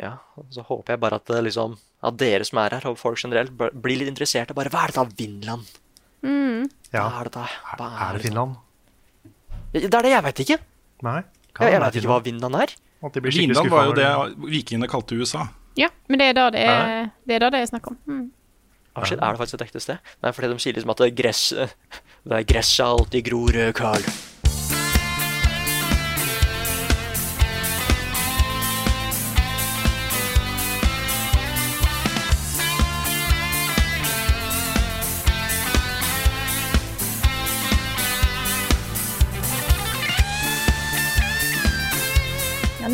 Ja, og så håper jeg bare at, liksom, at dere som er her, og folk generelt, blir litt interesserte. Bare, hva er det da Vinland? Ja. Hva er det da? Hva Er det Finland? Det er det jeg vet ikke. Nei. Jeg, jeg veit ikke hva Vinland er. At de blir Vinland var jo det vikingene kalte USA. Ja, men det er da det Er er, det er, da det er snakk om. Mm. Ah, shit, er det faktisk et ekte sted? Nei, fordi de sier liksom at det er gress Det er gresset alltid gror, rød Carl.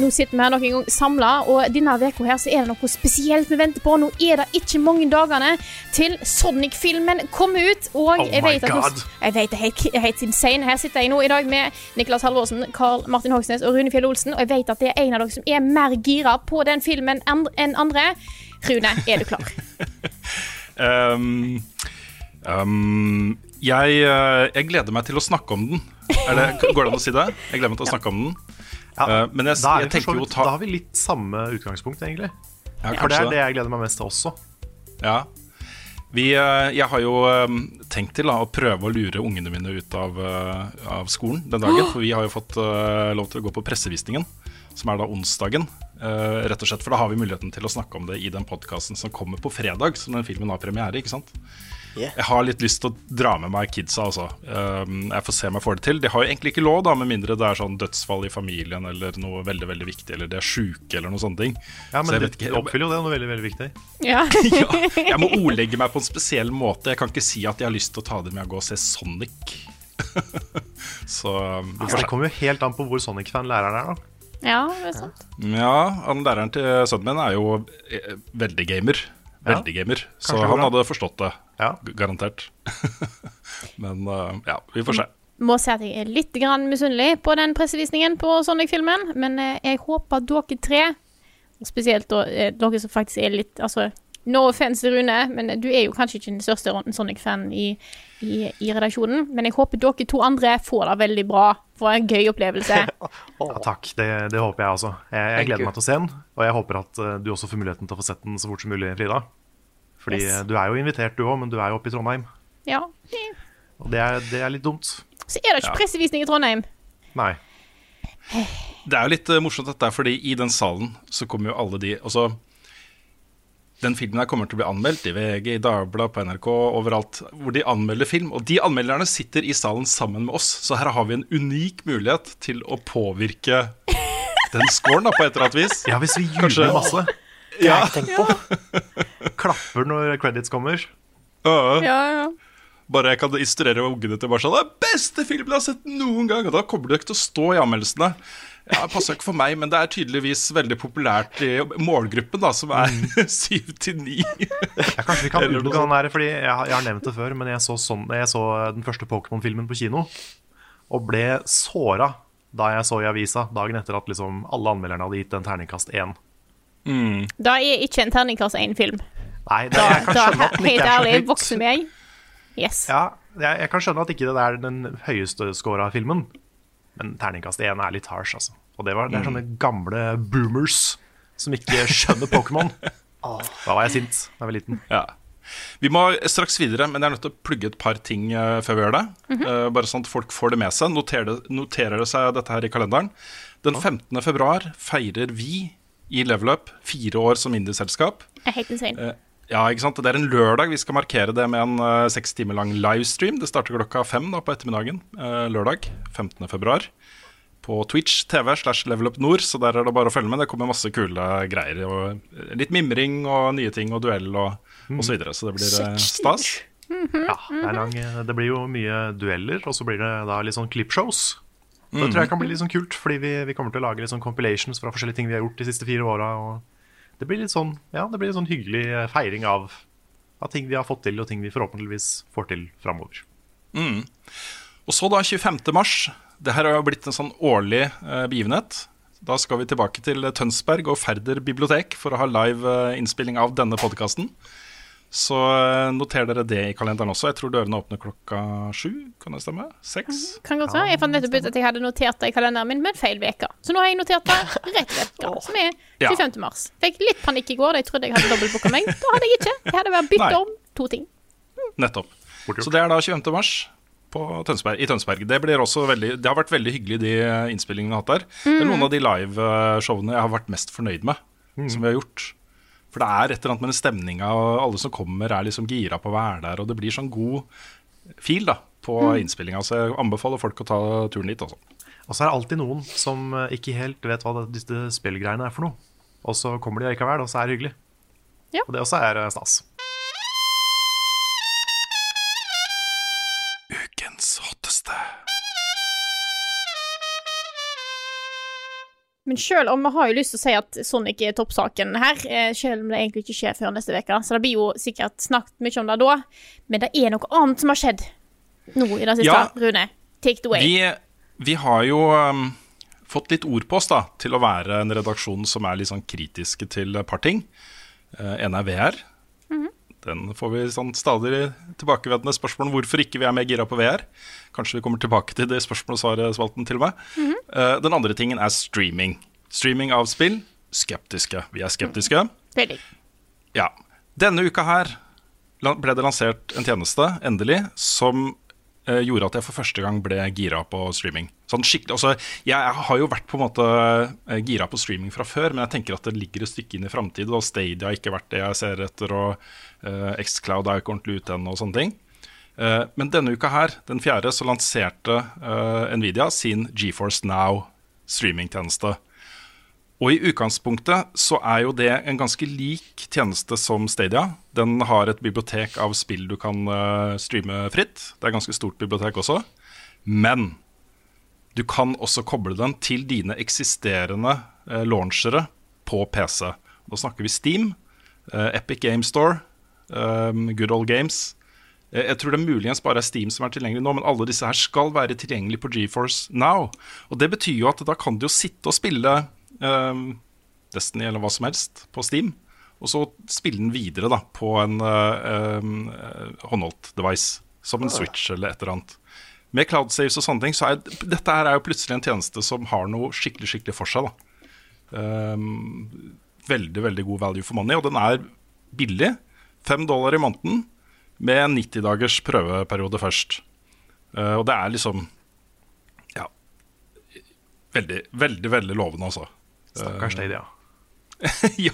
Nå sitter vi her nok en gang samla, og denne uka her så er det noe spesielt vi venter på. Nå er det ikke mange dagene til Sonic-filmen kommer ut. Og Oh jeg vet at jeg vet det er helt, insane. Her sitter jeg nå i dag med Niklas Halvorsen, Carl Martin Hogsnes og Rune Fjell Olsen, og jeg vet at det er en av dere som er mer gira på den filmen enn andre. Rune, er du klar? Um, um, jeg, eh, jeg gleder meg til å snakke om den. Det, går det an å si det? Jeg gleder meg til å snakke om den. Ja, Eh, men jeg, da, jeg tenker jo ta da har vi litt samme utgangspunkt, egentlig. Ja, For det er det jeg gleder meg mest til også. Ja. Vi, eh, jeg har jo eh, tenkt til da, å prøve å lure ungene mine ut av, av skolen den dagen. For vi har jo fått uh, lov til å gå på pressevisningen, som er da onsdagen. Uh, rett og slett, For da har vi muligheten til å snakke om det i den podkasten som kommer på fredag, som den filmen har premiere. ikke sant? Yeah. Jeg har litt lyst til å dra med meg kidsa, altså. Um, jeg får se om jeg får det til. De har jo egentlig ikke lov, da, med mindre det er sånn dødsfall i familien eller noe veldig veldig viktig, eller de er sjuke eller noe sånne ting. Ja, Så men jeg det, vet ikke- oppfyller jo det noe veldig, veldig viktig. Ja. ja, jeg må ordlegge meg på en spesiell måte. Jeg kan ikke si at jeg har lyst til å ta dem med og gå og se Sonic. Så Altså, det kommer jo helt an på hvor Sonic-fan læreren er, da. ja, det er sant. Ja, han læreren til sønnen min er jo eh, veldig gamer. Veldig gamer. Så han hadde forstått det. Ja. Garantert. Men uh, ja, vi får se. Må si at jeg er litt grann misunnelig på den pressevisningen på Sonic-filmen, men eh, jeg håper dere tre, spesielt eh, dere som faktisk er litt Altså, no offense, Rune, men du er jo kanskje ikke den største Sonic-fan i, i, i redaksjonen, men jeg håper dere to andre får det veldig bra, får en gøy opplevelse. Ja, takk, det, det håper jeg også. Jeg, jeg gleder meg til å se den, og jeg håper at du også får muligheten til å få sett den så fort som mulig, Frida. Fordi Yes. du er jo invitert, du òg, men du er jo oppe i Trondheim. Ja. Og det er, det er litt dumt. Så er det ikke pressevisning i Trondheim. Nei. Det er jo litt eh, morsomt dette, fordi i den salen så kommer jo alle de Altså, den filmen her kommer til å bli anmeldt i VG, i Dagbladet, på NRK, overalt hvor de anmelder film. Og de anmelderne sitter i salen sammen med oss, så her har vi en unik mulighet til å påvirke den scoren da, på et eller annet vis. Ja, hvis vi juler Kanskje- jubler jeg ikke tenkt på. Klapper når credits kommer. Øh, Ja, ja. Bare jeg kan instruere ungene til bare sånn Det er beste filmen jeg har sett noen gang! Og da kommer det ikke til å stå i anmeldelsene. Ja, det passer ikke for meg, men det er tydeligvis veldig populært i målgruppen, da, som er syv til ni. Kanskje vi kan unngå den der, fordi jeg, har- jeg har nevnt det før, men jeg så, sånn, jeg så den første Pokémon-filmen på kino, og ble såra da jeg så i avisa dagen etter at liksom alle anmelderne hadde gitt den terningkast én. Da er ikke en terningkast én-film. Nei, det, Da, jeg kan da skjønne at den ikke er så ærlig, høyt. vokser meg. Yes. Ja, jeg, jeg kan skjønne at ikke det er den høyeste scora filmen, men terningkast én er litt harsh, altså. Og det, var, det er sånne gamle boomers som ikke skjønner Pokémon. Da var jeg sint da jeg var liten. Ja. Vi må straks videre, men jeg er nødt til å plugge et par ting eh, før vi gjør det. Eh, bare sånn at folk får det med seg. Noterer det, noterer det seg dette her i kalenderen. Den 15. februar feirer vi i Level Up fire år som indieselskap. Er helt insane. Eh, Ja, ikke sant? Det er en lørdag. Vi skal markere det med en uh, seks timer lang livestream. Det starter klokka fem da, på ettermiddagen uh, lørdag 15. februar. På Twitch TV slash Level Up Nord, så der er det bare å følge med. Det kommer masse kule greier. Og litt mimring og nye ting og duell og, og så videre. Så det blir stas. Ja, det, er lang, det blir jo mye dueller, og så blir det da litt sånn clipshows. Det tror jeg kan bli litt sånn kult, fordi vi, vi kommer til å lage litt sånn compilations fra forskjellige ting vi har gjort de siste fire åra. Det blir litt sånn, ja, det blir en sånn hyggelig eh, feiring av, av ting vi har fått til, og ting vi forhåpentligvis får til framover. Og så da 25. mars. Det her har jo blitt en sånn årlig eh, begivenhet. Da skal vi tilbake til Tønsberg og Færder bibliotek for å ha live eh, innspilling av denne podkasten. Så eh, noter dere det i kalenderen også. Jeg tror dørene åpner klokka sju. Kan det stemme? Seks? Kan godt være. Jeg fant nettopp ut at jeg hadde notert det i kalenderen min men feil uke. Så nå har jeg notert det rett vekka, som er Ja. 25. mars. Fikk litt panikk i går da jeg trodde jeg hadde dobbeltbooka meg. Da hadde jeg ikke. Jeg hadde bare bytta om to ting. Nettopp. Så det er da 25. mars på Tønsberg, i Tønsberg. Det, blir også veldig, det har vært veldig hyggelig, de eh, innspillingene vi har hatt der. Det er noen av de liveshowene jeg har vært mest fornøyd med, som vi har gjort. For det er et eller annet med den stemninga, og alle som kommer, er liksom gira på å være der. Og det blir sånn god fil da, på innspillinga. Så jeg anbefaler folk å ta turen dit. Også. Og så er det alltid noen som eh, ikke helt vet hva disse spillgreiene er for noe. Og så kommer de likevel, og så er det hyggelig. Ja. Og det også er eh, stas. Men selv om vi har jo lyst til å si at Sonic er toppsaken her, eh, selv om det egentlig ikke skjer før neste uke, så det blir jo sikkert snakket mye om det da, men det er noe annet som har skjedd nå i det siste. Ja. Rune, take it away. Vi, vi har jo um, fått litt ord på oss da, til å være en redaksjon som er litt sånn kritiske til et par ting. Uh, en er VR. Den får vi sånn stadig tilbakevendende spørsmål om hvorfor ikke vi er mer gira på VR. Kanskje vi kommer tilbake til det spørsmål og svaret-spalten til og med. Uh, den andre tingen er streaming. Streaming av spill. Skeptiske. Vi er skeptiske. Veldig. Ja. Denne uka her ble det lansert en tjeneste, endelig, som gjorde at jeg for første gang ble gira på streaming. Sånn skikkelig, altså, jeg har jo vært på en måte eh, gira på streaming fra før, men jeg tenker at det ligger et stykke inn i framtiden, og Stadia har ikke vært det jeg ser etter, og uh, Xcloud er jo ikke ordentlig ute ennå, og sånne ting. Eh, men denne uka her, den fjerde, så lanserte uh, Nvidia sin GeForce Now streamingtjeneste. Og i utgangspunktet så er jo det en ganske lik tjeneste som Stadia. Den har et bibliotek av spill du kan eh, streame fritt. Det er et ganske stort bibliotek også. Men du kan også koble den til dine eksisterende uh, launchere på PC. Da snakker vi Steam, eh, Epic Game Store, Good Old Games. Eh, Jeg tror det er muligens bare er Steam som er tilgjengelig nå, men alle disse her skal være tilgjengelig på GeForce Now. Og det betyr jo at da kan du jo sitte og spille Destiny eller hva som helst på Steam, og så spille den videre da på en eh, ehm, eh, håndholdt device, som en Switch eller et eller annet. Med cloud saves og sånne ting, så er dette her er jo plutselig en tjeneste som har noe skikkelig skikkelig for seg. da. Ehm, veldig, veldig god value for money, og den er billig. Fem dollar i måneden med en 90 dagers prøveperiode først. Eh, og det er liksom Ja. Veldig, veldig, veldig lovende, altså. Stakkars Stadia. ja.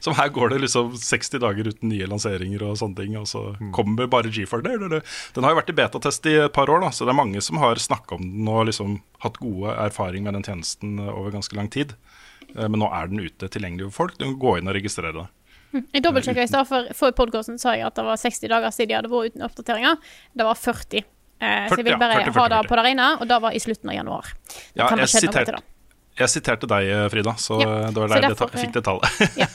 Som her går det liksom 60 dager uten nye lanseringer og sånne ting, og så kommer bare GeForce. Det, det, det. Den har jo vært i betatest i et par år, da, så det er mange som har snakka om den og liksom hatt gode erfaring med den tjenesten over ganske lang tid. Eh, Men nå er den ute tilgjengelig for folk. Du kan gå inn og registrere det. Jeg dobbeltsjekka i stad, for for podkasten sa jeg at det var 60 dager siden de hadde vært uten oppdateringer. Det var 40. Eh, så jeg vil ja. bare 40, 40, ha det på det rene, og det var i slutten av januar. Det Ja, kan ha jeg, siterte. Jeg siterte deg, Frida, så Ja, det var der derfor, jeg fikk det tallet. Ja,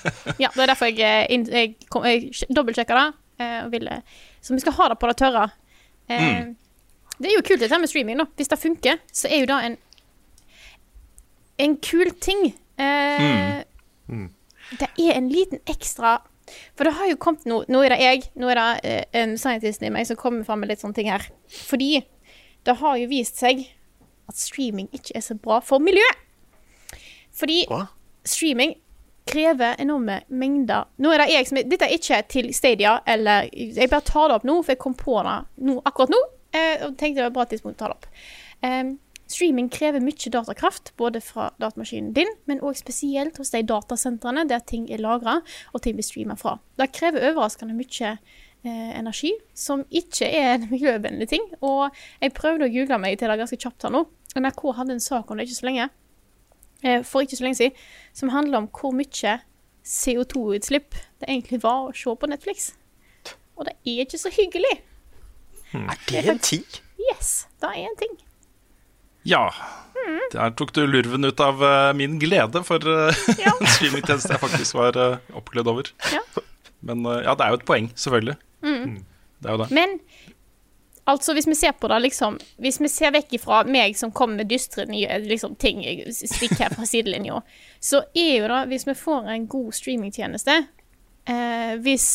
ja det er derfor jeg, eh, jeg, kom- jeg dobbeltsjekka det. eh, og ville, så vi skal ha det på det tørre. Eh, Mm. Det er jo kult dette med streaming. da. Hvis det funker, så er jo det en en kul ting. Mm. Det er en liten ekstra For det har jo kommet noe Nå er det jeg, nå er det eh, en scientist i meg som kommer fram med litt sånne ting her. Fordi det har jo vist seg at streaming ikke er så bra for miljøet. Fordi streaming krever enorme mengder er det som Dette er ikke til Stadia, eller Jeg bare tar det opp nå, for jeg kom på det nå, akkurat nå. Eh, og tenkte det var et bra tidspunkt å ta det opp. Um, streaming krever mye datakraft, både fra datamaskinen din, men òg spesielt hos de datasentrene der ting er lagra og ting blir streama fra. Det krever overraskende mye eh, energi, som ikke er en miljøvennlig ting. Og jeg prøvde å google meg til det ganske kjapt her nå. NRK hadde en sak om det ikke så lenge for ikke så lenge siden, som handler om hvor mye CO2-utslipp det egentlig var å se på Netflix. Og det er ikke så hyggelig. Er det en ting? Yes, det er en ting. Ja. Der tok du lurven ut av eh, min glede for uh, Ja. en streamingtjeneste jeg faktisk var uh, oppglødd over. Ja. Men eh, ja, det er jo et poeng, selvfølgelig. Det er jo det. Men altså, hvis vi ser på det liksom Hvis vi ser vekk ifra meg som kommer med dystre nye liksom, ting, stikk her fra sidelinja, så er jo det, hvis vi får en god streamingtjeneste eh, Hvis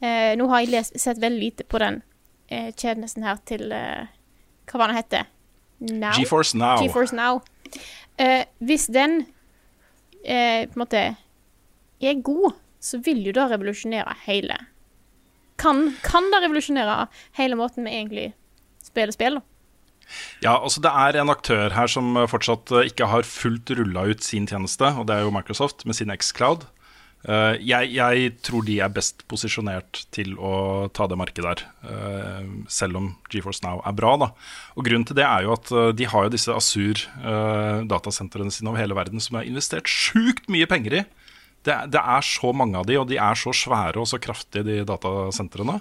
eh, Nå har jeg lest, sett veldig lite på den eh, tjenesten her til eh, Hva var den hette? Now? GeForce Now. GeForce Now. Eh, hvis den eh, på en måte er god, så vil jo det revolusjonere hele Kan, kan det revolusjonere hele måten vi egentlig spiller spill? da? Ja, altså Det er en aktør her som eh, fortsatt eh, ikke har fullt rulla ut sin tjeneste, og det er jo Microsoft med sin Xcloud. Eh, jeg, jeg tror de er best posisjonert til å ta det markedet der, selv om GeForce Now er bra. da. Og Grunnen til det er jo at de har jo disse Asur-datasentrene sine over hele verden som de har investert sjukt mye penger i. Det, det er så mange av de, og de er så svære og så kraftige, de datasentrene.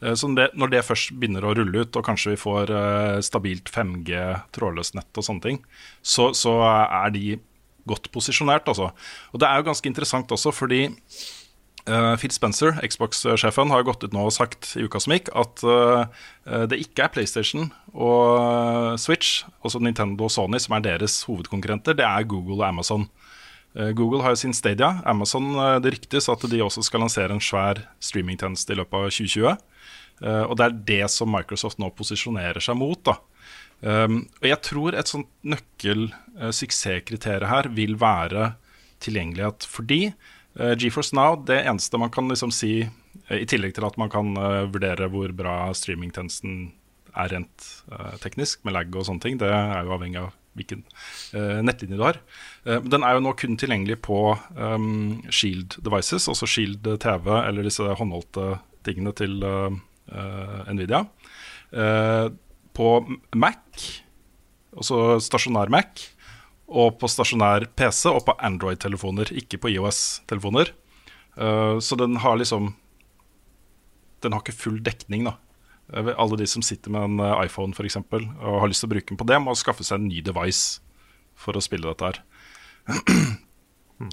Eh, Så når det først begynner å rulle ut, og kanskje vi får eh, stabilt 5G, trådløst nett og sånne ting, så, så er de godt posisjonert. Altså. Og det er jo ganske interessant også, fordi Uh, Phil Spencer, Xbox-sjefen, har gått ut nå og sagt i uka som gikk at uh, det ikke er PlayStation og Switch, altså Nintendo og Sony, som er deres hovedkonkurrenter. Det er Google og Amazon. Eh, Google har jo sin Stadia. Amazon eh, det ryktes at de også skal lansere en svær streamingtjeneste i løpet av 2020. Eh, og det er det som Microsoft nå posisjonerer seg mot. da. Um, og jeg tror et sånt nøkkel-suksesskriterium her vil være tilgjengelighet. Fordi GeForce Now, det eneste man kan liksom si, i tillegg til at man kan vurdere hvor bra streamingtjenesten er rent teknisk, med lag og sånne ting, det er jo avhengig av hvilken uh, nettlinje du har. Uh, den er jo nå kun tilgjengelig på um, Shield devices, altså Shield TV eller disse håndholdte tingene til uh, Nvidia. På Mac, altså stasjonær Mac, og på stasjonær PC og på Android-telefoner, ikke på IOS-telefoner. Så den har liksom Den har ikke full dekning, da. Eh, Alle de som sitter med en eh, iPhone for eksempel, og har lyst til å bruke den på det, må skaffe seg en ny device for å spille dette her.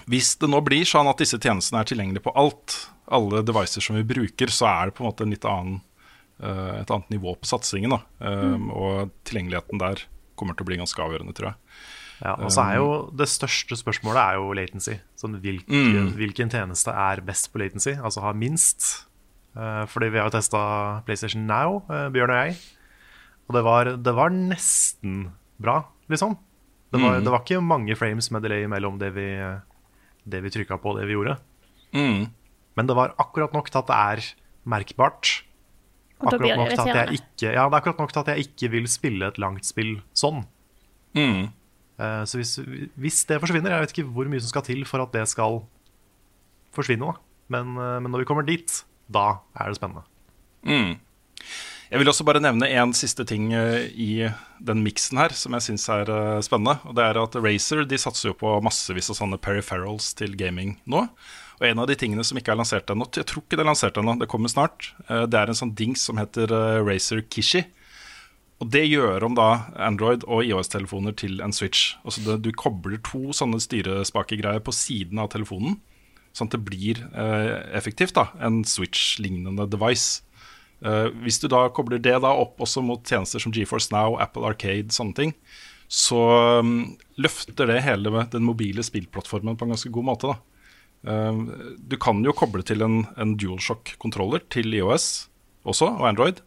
Hvis det nå blir sånn at disse tjenestene er tilgjengelige på alt, alle devices som vi bruker, så er det på en måte en litt annen, eh, et annet nivå på satsingen. Da. Mm. Og tilgjengeligheten der kommer til å bli ganske avgjørende, tror jeg. Ja, og så er jo Det største spørsmålet er jo latency. Sånn hvilken, Mm. hvilken tjeneste er best på latency, altså har minst. Eh, fordi vi har jo testa PlayStation Now, eh, Bjørn og jeg. Og det var, det var nesten bra, liksom. Det var, Mm. det var ikke mange frames med delay mellom det vi, det vi trykka på og det vi gjorde. Mm. Men det var akkurat nok til at det er merkbart. Akkurat nok til at jeg ikke, ja, det er akkurat nok til at jeg ikke vil spille et langt spill sånn. Mm. Eh, Så hvis, hvis det forsvinner, jeg vet ikke hvor mye som skal til for at det skal forsvinne. Men, men når vi kommer dit, da er det spennende. Mm. Jeg vil også bare nevne en siste ting eh, i den miksen her som jeg syns er eh, spennende. Og det er at Razer de satser jo på massevis av sånne peripherals til gaming nå. Og en av de tingene som ikke er lansert ennå, jeg tror ikke det er lansert ennå, det kommer snart, eh, det er en sånn dings som heter Racer Kishi. Og det gjør om da Android og IOS-telefoner til en Switch. Altså det, du kobler to sånne styrespakegreier på siden av telefonen, sånn at det blir eh, effektivt, da, en Switch-lignende device. Eh, hvis du da kobler det da opp også mot tjenester som GeForce Now, Apple Arcade, sånne ting, så um, løfter det hele den mobile spillplattformen på en ganske god måte. da. Eh, du kan jo koble til en, en DualShock-kontroller til IOS også, og Android,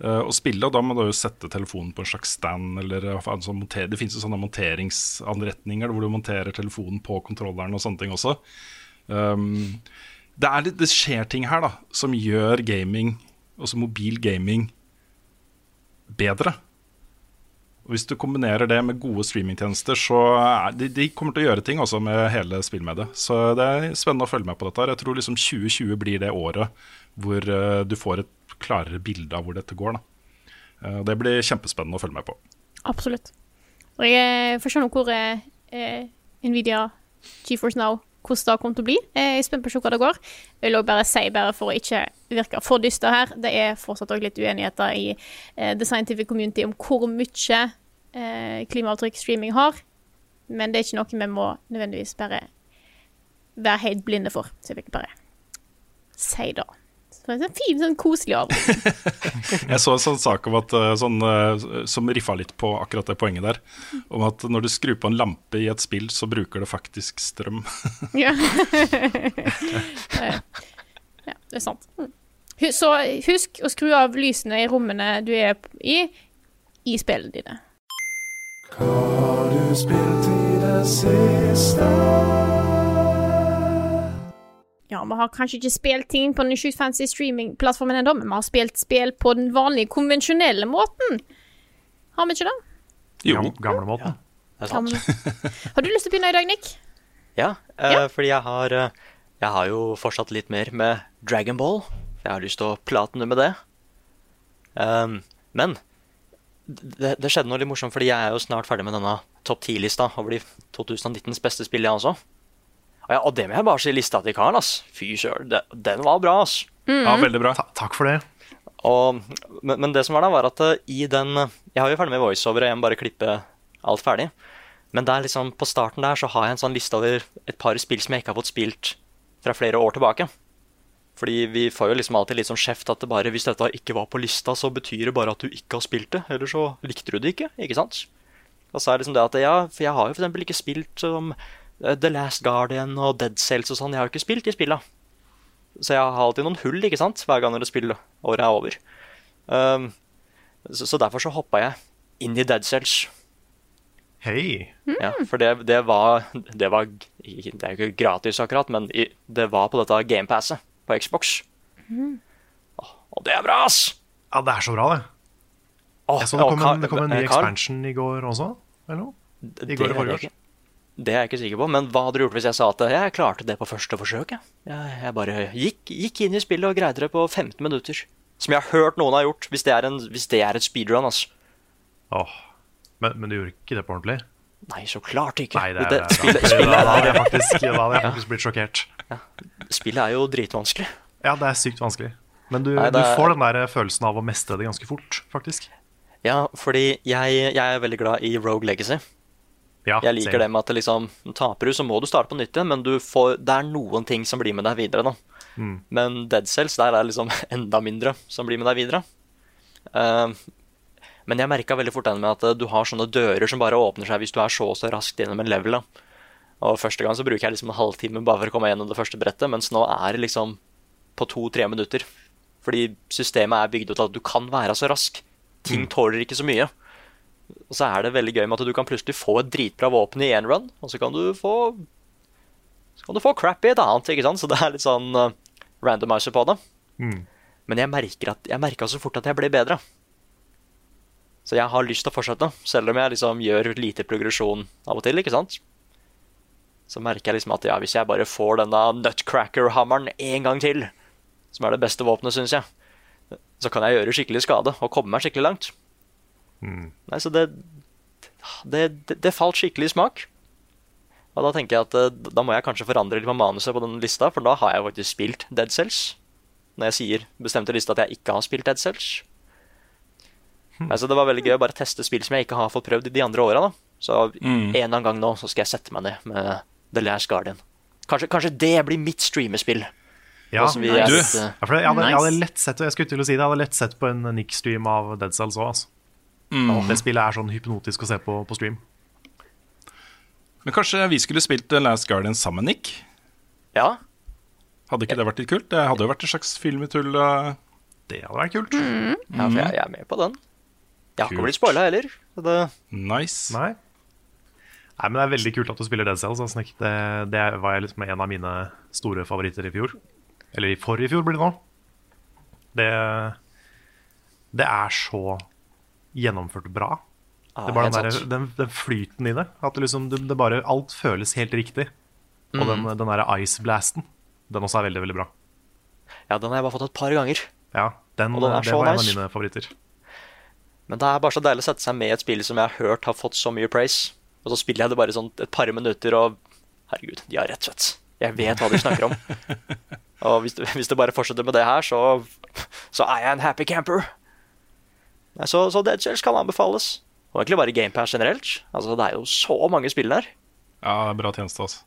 eh, og spille. Og da må du jo sette telefonen på en slags stand. eller sånn monter- Det finnes jo sånne monteringsanretninger hvor du monterer telefonen på kontrolleren og sånne ting også. Um, det, litt, det skjer ting her da som gjør gaming, også mobil gaming, bedre. Og Hvis du kombinerer det med gode streamingtjenester, så er de, de kommer til å gjøre ting også med hele spillmediet. Så det er spennende å følge med på dette. her Jeg tror liksom 2020 blir det året hvor eh, du får et klarere bilde av hvor dette går. Da. Eh, det blir kjempespennende å følge med på. Absolutt. Og jeg se nå hvor eh, eh, Nvidia GeForce Now hvordan det kommer til å bli. Jeg er spent på hva det går. Jeg vil også bare si, bare for å ikke virke for dyster her, det er fortsatt òg litt uenigheter i eh, the scientific community om hvor mye eh, klimaavtrykk streaming har. Men det er ikke noe vi må nødvendigvis bare være helt blinde for. Så jeg vil bare si det. Så det er en fin, sånn koselig av Jeg så en sånn sak om at, eh, sånn, eh, som riffa litt på akkurat det poenget der. Om at når du skrur på en lampe i et spill, så bruker det faktisk strøm. ja. ja, det er sant. Så husk å skru av lysene i rommene du er i, i spillene dine. Ja, vi har kanskje ikke spilt ting på den sjukt fancy streamingplattformen ennå, men vi har spilt spill på den vanlige, konvensjonelle måten. Har vi ikke det? Jo, Gam- Ja, Det er sant. har du lyst til å begynne i dag, Nick? Ja, uh, Ja. fordi jeg har, eh, jeg har jo fortsatt litt mer med Dragon Ball. Jeg har lyst til å platene med det. Um, men det, det skjedde noe litt morsomt, fordi jeg er jo snart ferdig med denne topp 10-lista over de 2019s beste spill, jeg også. Og, ja, og det må jeg bare si lista til Karen, ass. Fy søren, den var bra, ass. ja, veldig bra. Ta takk for det. Og, men, men det som var da, var at eh, i den Jeg har jo ferdig med voiceover, og jeg må bare klippe alt ferdig. Men der liksom, på starten der så har jeg en sånn liste over et par spill som jeg ikke har fått spilt fra flere år tilbake. Fordi vi får jo liksom alltid litt sånn kjeft at det bare, hvis dette ikke var på lista, så betyr det bare at du ikke har spilt det. Eller så likte du det ikke, ikke sant? Og så er det liksom det at ja, for jeg har jo for eksempel ikke spilt som eh, The Last Guardian og Dead Cells og sånn. Jeg har jo ikke spilt de spilla. Så jeg har alltid noen hull, ikke sant, hver gang det spillåret er over. Um, så, så derfor så hoppa jeg inn i Dead Cells. Hei. Ja, for det, det var Det var Det er jo ikke gratis, akkurat, men i, det var på dette gamepasset på Xbox. Åh, Og det er bra, ass! Ja, det er så bra, det. Åh, Jeg så det kom Carl- en, det kom en ny eh, Carl, expansion i går også, eller noe? i går i ikke- Det er jeg ikke sikker på, men hva hadde du gjort hvis jeg sa at jeg klarte det på første forsøk? Jeg, jeg, bare gikk, gikk inn i spillet og greide det på 15 minutter. Som jeg har hørt noen har gjort, hvis det er, en, hvis det er et speedrun. Altså. Åh. Men, men du gjorde ikke det på ordentlig? Nei, så klart ikke. Nei, det er, det, det spillet, spillet, Da hadde jeg faktisk, hadde jeg faktisk blitt sjokkert. spillet er jo dritvanskelig. Ja, det er sykt vanskelig. Men du, Nei, du er- får den der følelsen av å mestre det ganske fort, faktisk. Ja, fordi jeg, jeg er veldig glad i Rogue Legacy. Ja, Jeg liker det med at det liksom, taper du, så må du starte på nytt igjen, men du får, det er noen ting som blir med deg videre. da. Mm. Men Dead Cells, der er det liksom enda mindre som blir med deg videre. Uh, men jeg merka veldig fort den med at eh, du har sånne dører som bare åpner seg hvis du er så og så raskt gjennom en level. da. Og Første gang så bruker jeg liksom en halvtime bare for å komme gjennom det første brettet, mens nå er det liksom på to-tre minutter. Fordi systemet er bygd ut til at du kan være så rask. Ting tåler ikke så mye. Og så er det veldig gøy med at du kan plutselig få et dritbra våpen i én run, og så kan du få Så kan du få crap i et annet, ikke sant? Så det er litt sånn uh, randomizer på det. Mm. Men jeg merker at jeg merka så fort at jeg ble bedre. Så jeg har lyst til å fortsette, selv om jeg liksom gjør lite progresjon av og til, ikke sant? Så merker jeg liksom at ja, hvis jeg bare får denne nutcracker-hammeren en gang til, som er det beste våpenet, syns jeg, så kan jeg gjøre skikkelig skade og komme meg skikkelig langt. Mm. Nei, så det, det, det, det falt skikkelig i smak. Og da tenker jeg at eh, da må jeg kanskje forandre litt på manuset på den lista, for da har jeg faktisk spilt Dead Cells. Når jeg sier bestemte lista at jeg ikke har spilt Dead Cells. Nei, så det var veldig gøy å bare teste spill som jeg ikke har fått prøvd i de andre åra. Så Mm. en eller annen gang nå så skal jeg sette meg ned med The Last Guardian. Kanskje, kanskje det blir mitt streamespill. Ja, nice. er Du- litt, uh, jeg hadde, jeg hadde lett sett jeg skulle til å si det, jeg hadde lett sett på en Nick-stream av Dead Cells òg. Altså. Mm. Det spillet er sånn hypnotisk å se på på stream. Men kanskje vi skulle spilt Last Guardian sammen, Nick? ja, Hadde ikke det vært litt kult? Det hadde jo vært et slags filmetull. uh, Det hadde vært kult. ja, for jeg, jeg er med på den. Jeg har ikke blitt spoila heller. Så det, Nice. Nei. Nei, men Det er veldig kult at du spiller Dead Cells. Altså, det, det var jeg liksom en av mine store favoritter i fjor. Eller i forrige fjor, blir det nå. Det, det er så gjennomført bra. ah, Det er bare den, der, den, den flyten i det. At det liksom, det, bare, alt føles helt riktig. Og Mm. den, den der ice blasten, den også er veldig, veldig bra. Ja, den har jeg bare fått et par ganger. Ja, den, Og den er så var en av mine favoritter. Men det er bare så deilig å sette seg med i et spill som jeg har hørt har fått så mye praise. Og så spiller jeg det bare sånn et par minutter, og herregud, de har rett slett. Jeg vet hva de snakker om. og hvis det, hvis det bare fortsetter med det her, så, så er jeg en happy camper. Nei, så, så Dead Cells kan anbefales. Og egentlig bare GamePass generelt. Altså, det er jo så mange spill der. Ja, bra tjeneste, altså.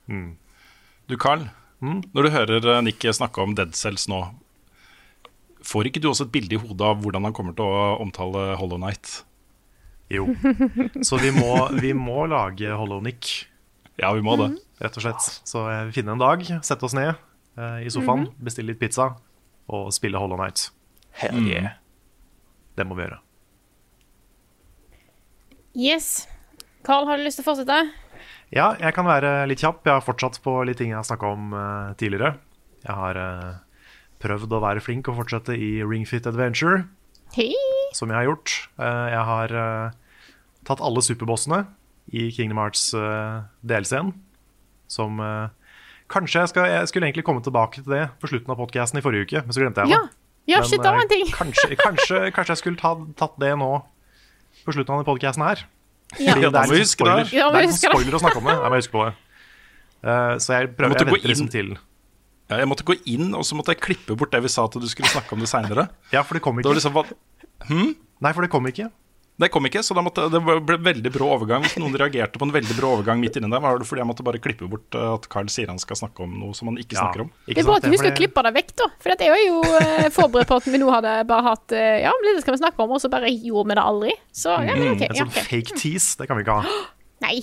Du, Carl. Når du hører eh, Nick snakke om Dead Cells nå, får ikke du også et bilde i hodet av hvordan han kommer til å omtale Hollow Night? Jo. Så vi må, vi må lage Hollow Nick, Ja, vi må det. rett og slett. Så jeg vil finne en dag, sette oss ned eh, i sofaen, bestille litt pizza og spille Hollow Night. Hell yeah. Det må vi gjøre. Yes. Carl, har du lyst til å fortsette? Ja, jeg kan være litt kjapp. Jeg har fortsatt på litt ting jeg har snakka om uh, tidligere. Jeg har uh, prøvd å være flink og fortsette i Ring Fit Adventure, Hei. som jeg har gjort. Uh, jeg har tatt alle superbossene i Kingdom Hearts uh, DLC-en, som Kanskje jeg, skal, jeg skulle egentlig komme tilbake til det på slutten av podkasten i forrige uke, men så glemte jeg Ja. det. Ja, Men, shit, det var en ting. Kanskje, kanskje, kanskje jeg skulle ta, tatt det nå på slutten av denne podkasten her. Ja. Fordi det er litt spoiler. Ja, det er litt spoiler å snakke om det. Jeg må huske på det. Uh, så jeg prøver jeg venter liksom til. Ja, jeg måtte gå inn, og så måtte jeg klippe bort det vi sa at du skulle snakke om det seinere. Ja, for det kom Det ikke. var liksom, hva- Nei, for det kom ikke. Det kom ikke, så måtte, det ble veldig brå overgang. Hvis noen reagerte på en veldig brå overgang midt inni der, var det fordi jeg måtte bare klippe bort eh, at Carl sier han skal snakke om noe som han ikke snakker om. ikke Det er bra at du husker å klippe det vekk, da. For jeg er jo eh, forberedt på at vi nå hadde bare hatt eh, Ja, men det skal vi snakke om, og så bare gjorde vi det aldri. Så ja, men OK. En Ja, sånn fake tease, det kan vi ikke ha. Nei.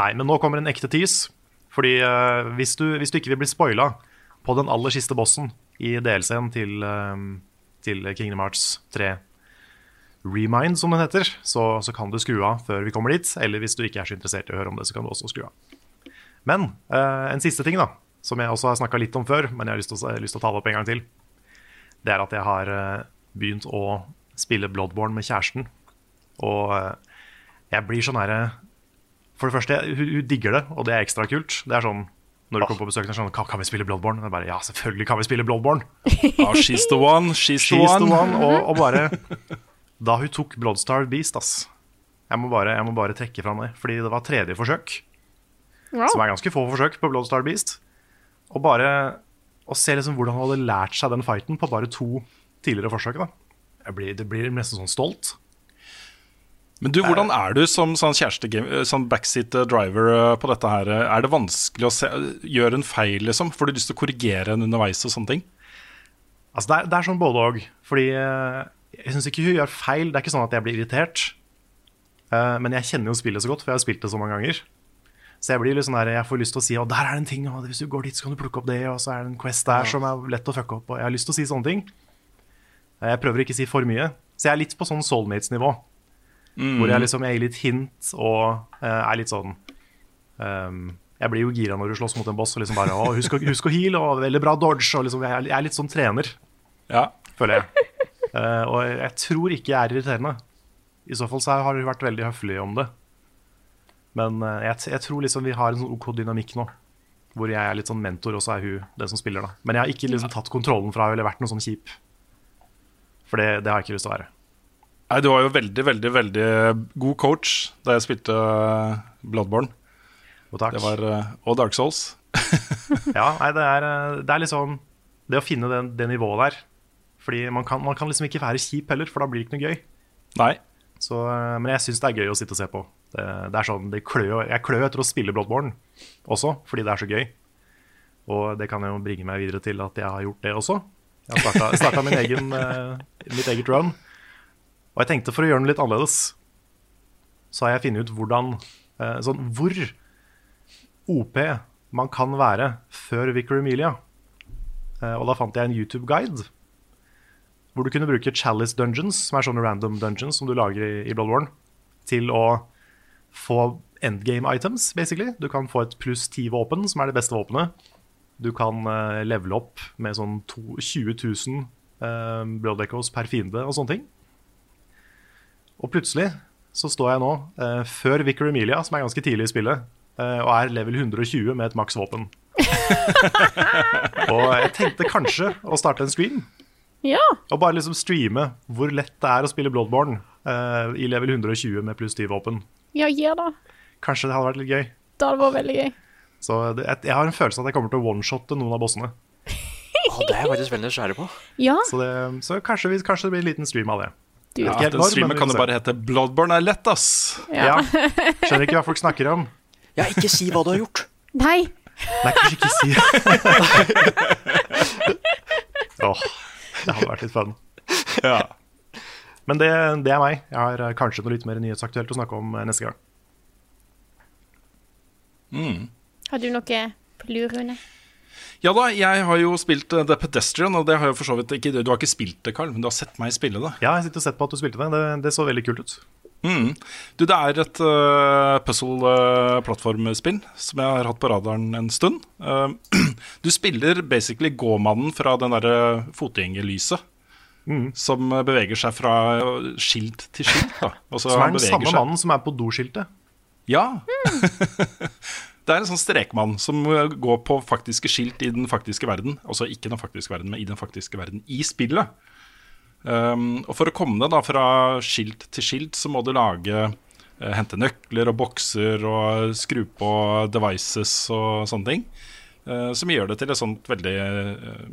Nei, men nå kommer en ekte tease. Fordi uh, hvis, du, hvis du ikke vil bli spoila på den aller siste bossen i DLC-en til, uh, til Kingdom Hearts 3 Remind, som den heter, så, så kan du skru av før vi kommer dit. Eller hvis du ikke er så interessert i å høre om det, så kan du også skru av. Men eh, en siste ting, da, som jeg også har snakka litt om før, men jeg har lyst til, å, ta det opp en gang til, det er at jeg har eh, begynt å spille Bloodborne med kjæresten. Og eh, jeg blir sånn herre For det første, hun, hun digger det, og det er ekstra kult. Det er sånn når du kommer på besøk, det er sånn, kan, vi spille Bloodborne? Jeg bare, ja, selvfølgelig kan vi spille Bloodborne. Ah, she's the one, she's, She's the the one. one. Og, og bare Da hun tok Bloodstar Beast, ass. Jeg må, bare, jeg må bare trekke fram det. Fordi det var tredje forsøk, Wow. som er ganske få forsøk på Bloodstar Beast. Og bare å se liksom hvordan hun hadde lært seg den fighten på bare to tidligere forsøk. da. Jeg blir, det blir nesten sånn stolt. Men du, hvordan er du som sånn kjæreste sånn backseat driver eh, på dette her? Er det vanskelig å se, gjøre en feil, liksom? Får du lyst til å korrigere en underveis og sånne ting? Altså, det, er, det er sånn både og. Fordi eh, jeg syns ikke hun gjør feil. Det er ikke sånn at jeg blir irritert. Uh, men jeg kjenner jo spillet så godt, for jeg har spilt det så mange ganger. Så jeg blir litt sånn der, jeg får lyst til å si at der er det en ting, og hvis du går dit, så kan du plukke opp det, og så er det en quest der som er lett å fucke opp. Og jeg har lyst til å si sånne ting. Eh, Jeg prøver ikke å si for mye. Så jeg er litt på sånn soulmates-nivå. Hvor jeg liksom jeg gir litt hint og uh, er litt sånn um, Jeg blir jo gira når du slåss mot en boss og liksom bare å, husk, å- husk å heal, og veldig bra dodge. Og liksom, jeg, er- jeg er litt sånn trener Ja. føler jeg. Eh, og jeg tror ikke jeg er irriterende. I så fall så har hun vært veldig høflig om det. Men uh, jeg, jeg tror liksom vi har en sånn OK dynamikk nå. Hvor jeg er litt sånn mentor, og så er hun den som spiller. da Men jeg har ikke liksom tatt kontrollen fra henne eller vært noe sånn kjip. For det, det har jeg ikke lyst til å være. Nei, du var jo veldig, veldig veldig god coach da jeg spilte eh, Bloodborne. Og takk. Det var, og Dark Souls. Ja, nei, det er, det er liksom Det å finne den, det nivået der. Fordi man kan, man kan liksom ikke være kjip heller, for da blir det ikke noe gøy. Nei. Så, eh, men jeg syns det er gøy å sitte og se på. Det, det er sånn, det klør, jeg klør etter å spille Bloodborne også, fordi det er så gøy. Og det kan jo bringe meg videre til at jeg har gjort det også. Jeg har starta min egen, eh, mitt eget run. Og jeg tenkte for å gjøre den litt annerledes, så har jeg funnet ut hvordan eh, Sånn hvor OP man kan være før Vicar Emilia. Og da fant jeg en YouTube-guide hvor du kunne bruke Chalice Dungeons, som er sånne random dungeons som du lager i, i Bloodborne, til å få endgame items, basically. Du kan få et pluss 10 våpen, som er det beste våpenet. Du kan uh, levele opp med sånn to, 20 000 uh, blood echoes per fiende og sånne ting. Og plutselig så står jeg nå uh, før Vicar Emilia, som er ganske tidlig i spillet, uh, og er level 120 med et maks våpen. og jeg tenkte kanskje å starte en stream. Ja. Og bare liksom streame hvor lett det er å spille Bloodborne uh, i level 120 med pluss 10 våpen. Ja, gjør det. Kanskje det hadde vært litt gøy. Det hadde vært veldig gøy. Så det, jeg, jeg har en følelse av at jeg kommer til å one-shotte noen av bossene. Å, det er jeg faktisk veldig nysgjerrig på. Ja. Så, det, så kanskje, kanskje det blir en liten stream av det. Du, Ja, den når, streamen kan jo bare hete 'Bloodborne er lett', ass. Ja. Skjønner ikke hva folk snakker om. Ja, ikke si hva du har gjort. Nei! Nei, kanskje ikke si Åh, det hadde vært litt fun. Ja. Men det, det er meg. Jeg har eh, kanskje noe litt mer nyhetsaktuelt å snakke om eh, neste gang. Har du noe på lur, Rune? Ja da, jeg har jo spilt eh, The Pedestrian, og det har jo for så vidt ikke Du har ikke spilt det, Carl, men du har sett meg spille det. Ja, jeg sitter og sett på at du spilte det. Det, det så veldig kult ut. Mm. Du, det er et uh, puzzle-plattformspill som jeg har hatt på radaren en stund. Uh, du spiller basically gåmannen fra den derre fotgjengerlyset. Som eh, beveger seg fra skilt til skilt. Da. Som er den samme seg- mannen som er på doskiltet. Ja. det er en sånn strekmann som uh, går på faktiske skilt i den faktiske verden. Altså ikke den faktiske verden, men i den faktiske verden i spillet. Um, og for å komme deg da fra skilt til skilt, så må du lage uh, Hente nøkler og bokser og skru på devices og sånne ting. Uh, som gjør det til et sånt veldig eh,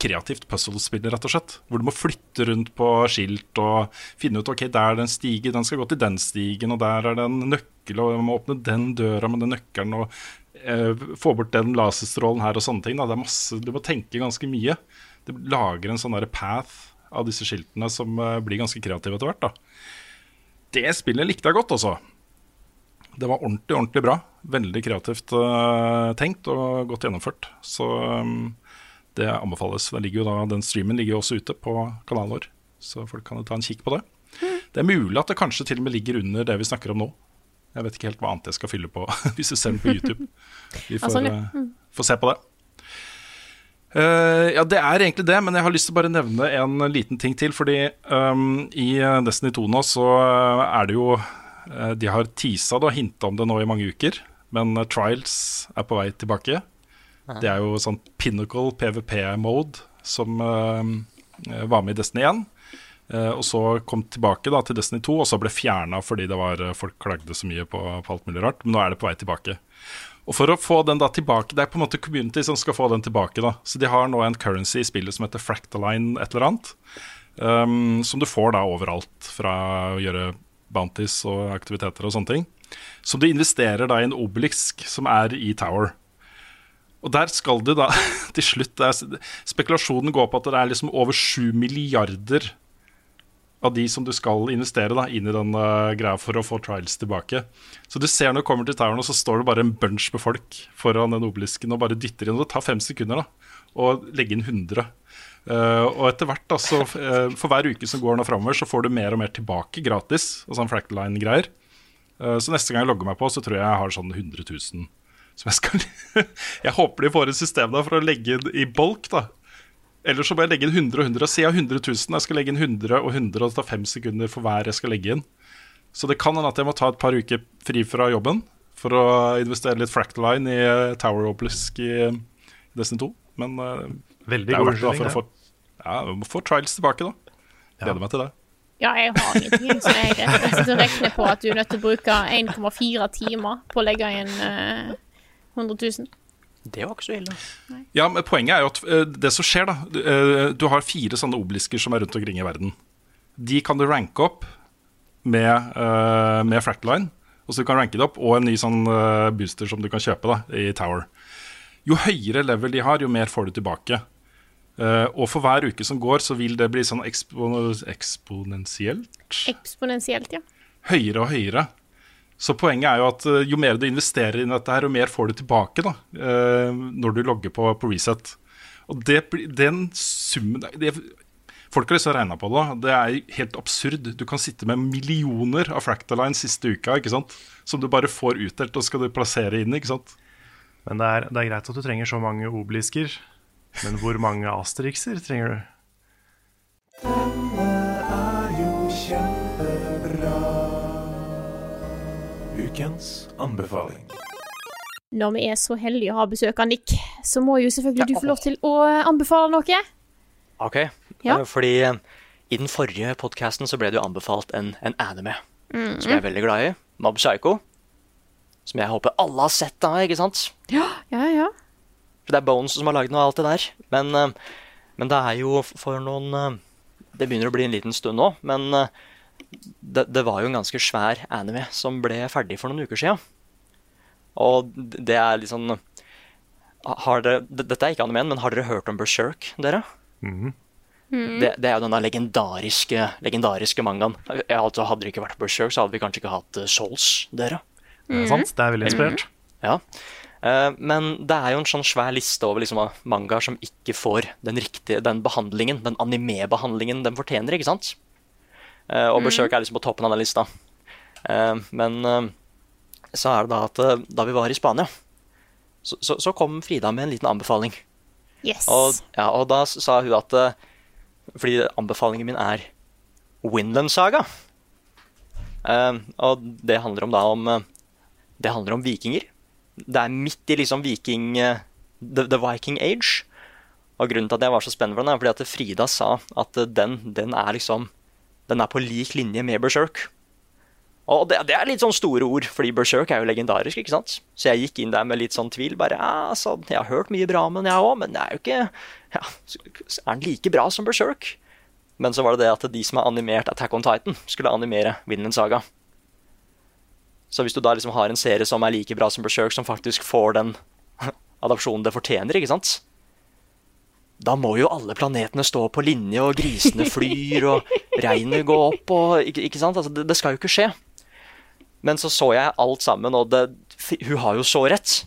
kreativt puzzlespill, rett og slett. Hvor du må flytte rundt på skilt og finne ut ok, der er det en stige, den skal gå til den stigen, og der er det en nøkkel, og jeg må åpne den døra med den nøkkelen, og eh, få bort den laserstrålen her og sånne ting. Da. Det er masse, du må tenke ganske mye. Det lager en sånn der path av disse skiltene som eh, blir ganske kreative etter hvert. da. Det spillet likte jeg godt, altså. Det var ordentlig, ordentlig bra. Veldig kreativt eh, tenkt og godt gjennomført. Så um, det anbefales. Da, den streamen ligger jo også ute på kanalen vår, så folk kan ta en kikk på det. Det er mulig at det kanskje til og med ligger under det vi snakker om nå. Jeg vet ikke helt hva annet jeg skal fylle på hvis du ser den på YouTube. Vi får, altså, ja. eh, får se på det. Uh, ja, det er egentlig det, men jeg har lyst til å bare nevne en liten ting til. Fordi um, i eh, Destiny 2 nå så er det jo uh, De har teasa det og hinta om det nå i mange uker, men Trials er på vei tilbake. Det er jo sånn pinnacle PVP-mode som uh, var med i Destiny 1. Uh, og så kom tilbake da til Destiny 2, og så ble fjerna fordi det var, eh, folk klagde så mye på, på alt mulig rart. Men nå er det på vei tilbake. Og for å få den da tilbake Det er på en måte community som skal få den tilbake. da Så de har nå en currency i spillet som heter Fractaline et eller annet. Um, som du får da overalt fra å gjøre bounties og aktiviteter og sånne ting. Som du investerer da i en obelisk som er i Tower. Og der skal du da til slutt det Spekulasjonen går på at det er liksom over 7 milliarder av de som du skal investere da, inn i den uh, greia for å få trials tilbake. Så du ser når du kommer til toweren, og så står det bare en bunch med folk foran den obelisken og bare dytter inn. Og det tar fem sekunder da, å legge inn 100. Uh, og etter hvert, da, så, uh, for hver uke som går nå framover, så får du mer og mer tilbake gratis. Og sånn Fractaline-greier. Uh, så neste gang jeg logger meg på, så tror jeg jeg har sånn 100 000 som jeg skal Jeg håper de får et system der for å legge inn i bulk, da. Eller så må jeg legge inn 100 og 100. Si jeg har 100 000, jeg skal legge inn 100 og 100, og det tar fem sekunder for hver jeg skal legge inn. Så det kan hende at jeg må ta et par uker fri fra jobben for å investere litt Fractaline i eh, Tower Obelisk i eh, Destiny 2. Men eh, Veldig det er verdt det for å få, ja, vi må få trials tilbake, da. Gleder meg til det. Ja, jeg har ingenting, så jeg jeg regner på at du er nødt til å bruke 1,4 timer på å legge inn eh, 100 000. Det var ikke så ille. Ja, men Poenget er jo at eh, det som skjer, da du, eh, har fire sånne obelisker som er rundt omkring i verden. De kan du ranke opp med, uh, med Fractline. Og så du kan ranke det opp, og en ny sånn eh, booster som du kan kjøpe da, i Tower. Jo høyere level de har, jo mer får du tilbake. Eh, og for hver uke som går, så vil det bli sånn ekspon eksponentielt Eksponentielt, ja. høyere og høyere. Så poenget er jo at eh, jo mer du investerer i dette, her, jo mer får du tilbake da, eh, når du logger på, på reset. Og det, den summen det, Folk har lyst til å regne på det. Det er helt absurd. Du kan sitte med millioner av Fractaline siste uka ikke sant? som du bare får utdelt, og skal du plassere inn. ikke sant? Men det er, det er greit at du trenger så mange obelisker. Men hvor mange asterixer trenger du? Ukens anbefaling. Når vi er så heldige å ha besøk av Nick, så må jo selvfølgelig du få lov til å eh, anbefale noe. Ok, Ja. eh, fordi eh, i den forrige podcasten så ble det jo anbefalt en, en anime Mm. som jeg er veldig glad i. Mob Psycho. Som jeg håper alle har sett da, ikke sant? Ja, ja, ja. For det er Bones som har lagd noe av alt det der. Men, men det er jo for noen, det begynner å bli en liten stund nå, men det, det var jo en ganske svær anime som ble ferdig for noen uker siden. Og det er litt sånn har dere, Dette er ikke animen, men har dere hørt om Berserk, dere? Mm. Det, det er jo denne legendariske, legendariske mangaen. Altså, hadde det ikke vært Berserk, så hadde vi kanskje ikke hatt eh, Souls, dere. Det er sant, det er veldig inspirert. Ja. Uh, men det er jo en sånn svær liste over liksom, mangaer som ikke får den riktige den behandlingen, den anime-behandlingen den fortjener, ikke sant? Eh, og besøk er liksom på toppen av den lista. Eh, men eh, så er det da at da vi var i Spania, så, så, så kom Frida med en liten anbefaling. Yes. Og, ja, og da sa hun at Fordi anbefalingen min er Winland Saga. Eh, og det handler om da om Det handler om vikinger. Det er midt i liksom viking the, the Viking Age. Og grunnen til at jeg var så spent for den, er fordi at Frida sa at den, den er liksom Den er på lik linje med Berserk. Og det, det er litt sånn store ord, fordi Berserk er jo legendarisk, ikke sant? Så jeg gikk inn der med litt sånn tvil. Bare, ja, altså, Jeg har hørt mye bra om den, jeg òg, men jeg er jo ikke ja, Er den like bra som Berserk? Men så var det det at de som har animert Attack on Titan, skulle animere Vinland Saga. Så hvis du da liksom har en serie som er like bra som Berserk, som faktisk får den adopsjonen det fortjener, ikke sant? Da må jo alle planetene stå på linje, og grisene flyr, og regnet går opp, og ikke, ikke sant? Altså, det, det skal jo ikke skje. Men så så jeg alt sammen, og det, hun har jo så rett.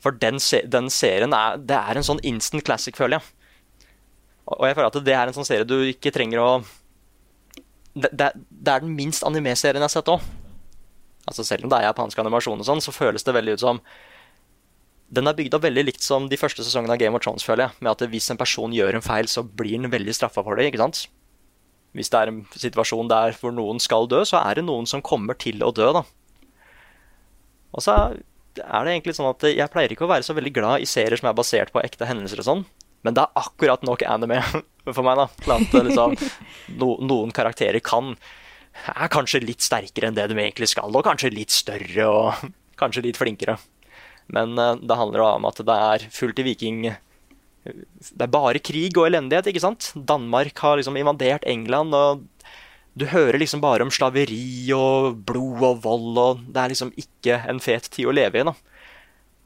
For den, den serien er, det er en sånn instant classic, føler jeg. Og jeg føler at det er en sånn serie du ikke trenger å Det, det, det er den minst anime-serien jeg har sett òg. Altså selv om det er japansk animasjon og sånn, så føles det veldig ut som Den er bygd opp veldig likt som de første sesongene av Game of Thrones, føler jeg. Med at hvis en person gjør en feil, så blir den veldig straffa for det, ikke sant? Hvis det er en situasjon der hvor noen skal dø, så er det noen som kommer til å dø, da. Og så er det egentlig sånn at jeg pleier ikke å være så veldig glad i serier som er basert på ekte hendelser og sånn, men det er akkurat nok anime for meg, da. Til liksom, no, noen karakterer kan er kanskje litt sterkere enn det de egentlig skal, og kanskje litt større og kanskje litt flinkere. Men eh, det handler om at det er fullt i viking Det er bare krig og elendighet, ikke sant? Danmark har liksom invadert England, og du hører liksom bare om slaveri og blod og vold, og det er liksom ikke en fet tid å leve i, da.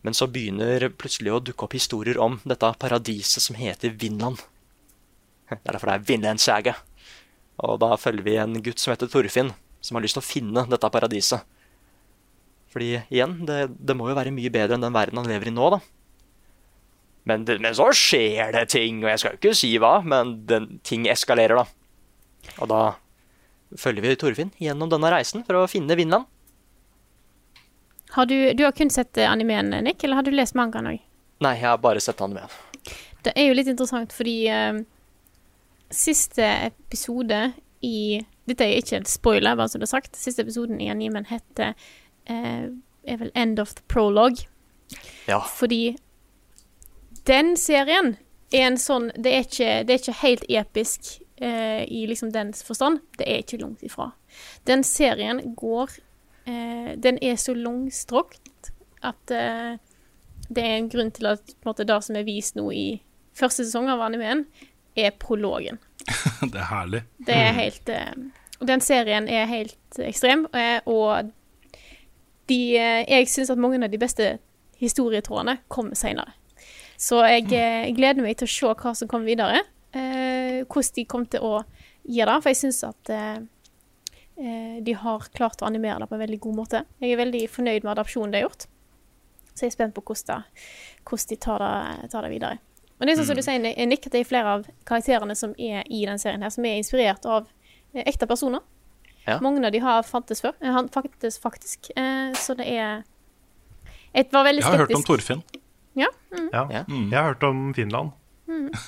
Men så begynner plutselig å dukke opp historier om dette paradiset som heter Vinland. Det er derfor det er Vinland Saga. Og da følger vi en gutt som heter Torfinn, som har lyst til å finne dette paradiset. Fordi igjen, det, det må jo være mye bedre enn den verden han lever i nå, da. Men, men så skjer det ting, og jeg skal jo ikke si hva, men den, ting eskalerer, da. Og da følger vi Torfinn gjennom denne reisen for å finne Vinland. Har du, du har kun sett eh, animeen, Nick, eller har du lest mangaen òg? Nei, jeg har bare sett animeen. Det er jo litt interessant fordi uh, siste episode i Dette er ikke en spoiler, bare så det er sagt. Siste episoden i animen heter eh, er vel End of the Prologue. Ja. Fordi den serien er en sånn Det er ikke, det er ikke helt episk eh, i liksom dens forstand. Det er ikke langt ifra. Den serien går eh, Den er så langstrakt at eh, det er en grunn til at på en måte, det som er vist nå i første sesong av animeen, er prologen. det er herlig. Det er helt eh, Den serien er helt ekstrem, og de eh, Jeg syns at mange av de beste historietrådene kommer seinere. Så jeg, eh, jeg gleder meg til å se hva som kommer videre. Eh, hvordan de kommer til å gjøre det. For jeg syns at eh, eh, de har klart å animere det på en veldig god måte. Jeg er veldig fornøyd med adopsjonen de har gjort. Så jeg er spent på hvordan, hvordan de tar det, tar det videre. Men det er sånn som du sier, Nick, at det er flere av karakterene som er i den serien her, som er inspirert av ekte personer. Ja. Mange av de har fantes før. Eh, Han faktisk, faktisk. Eh, så det er Jeg var veldig Jeg har hørt om. Torfinn. Ja. Mm. Ja. Mm. Jeg har hørt om Finland.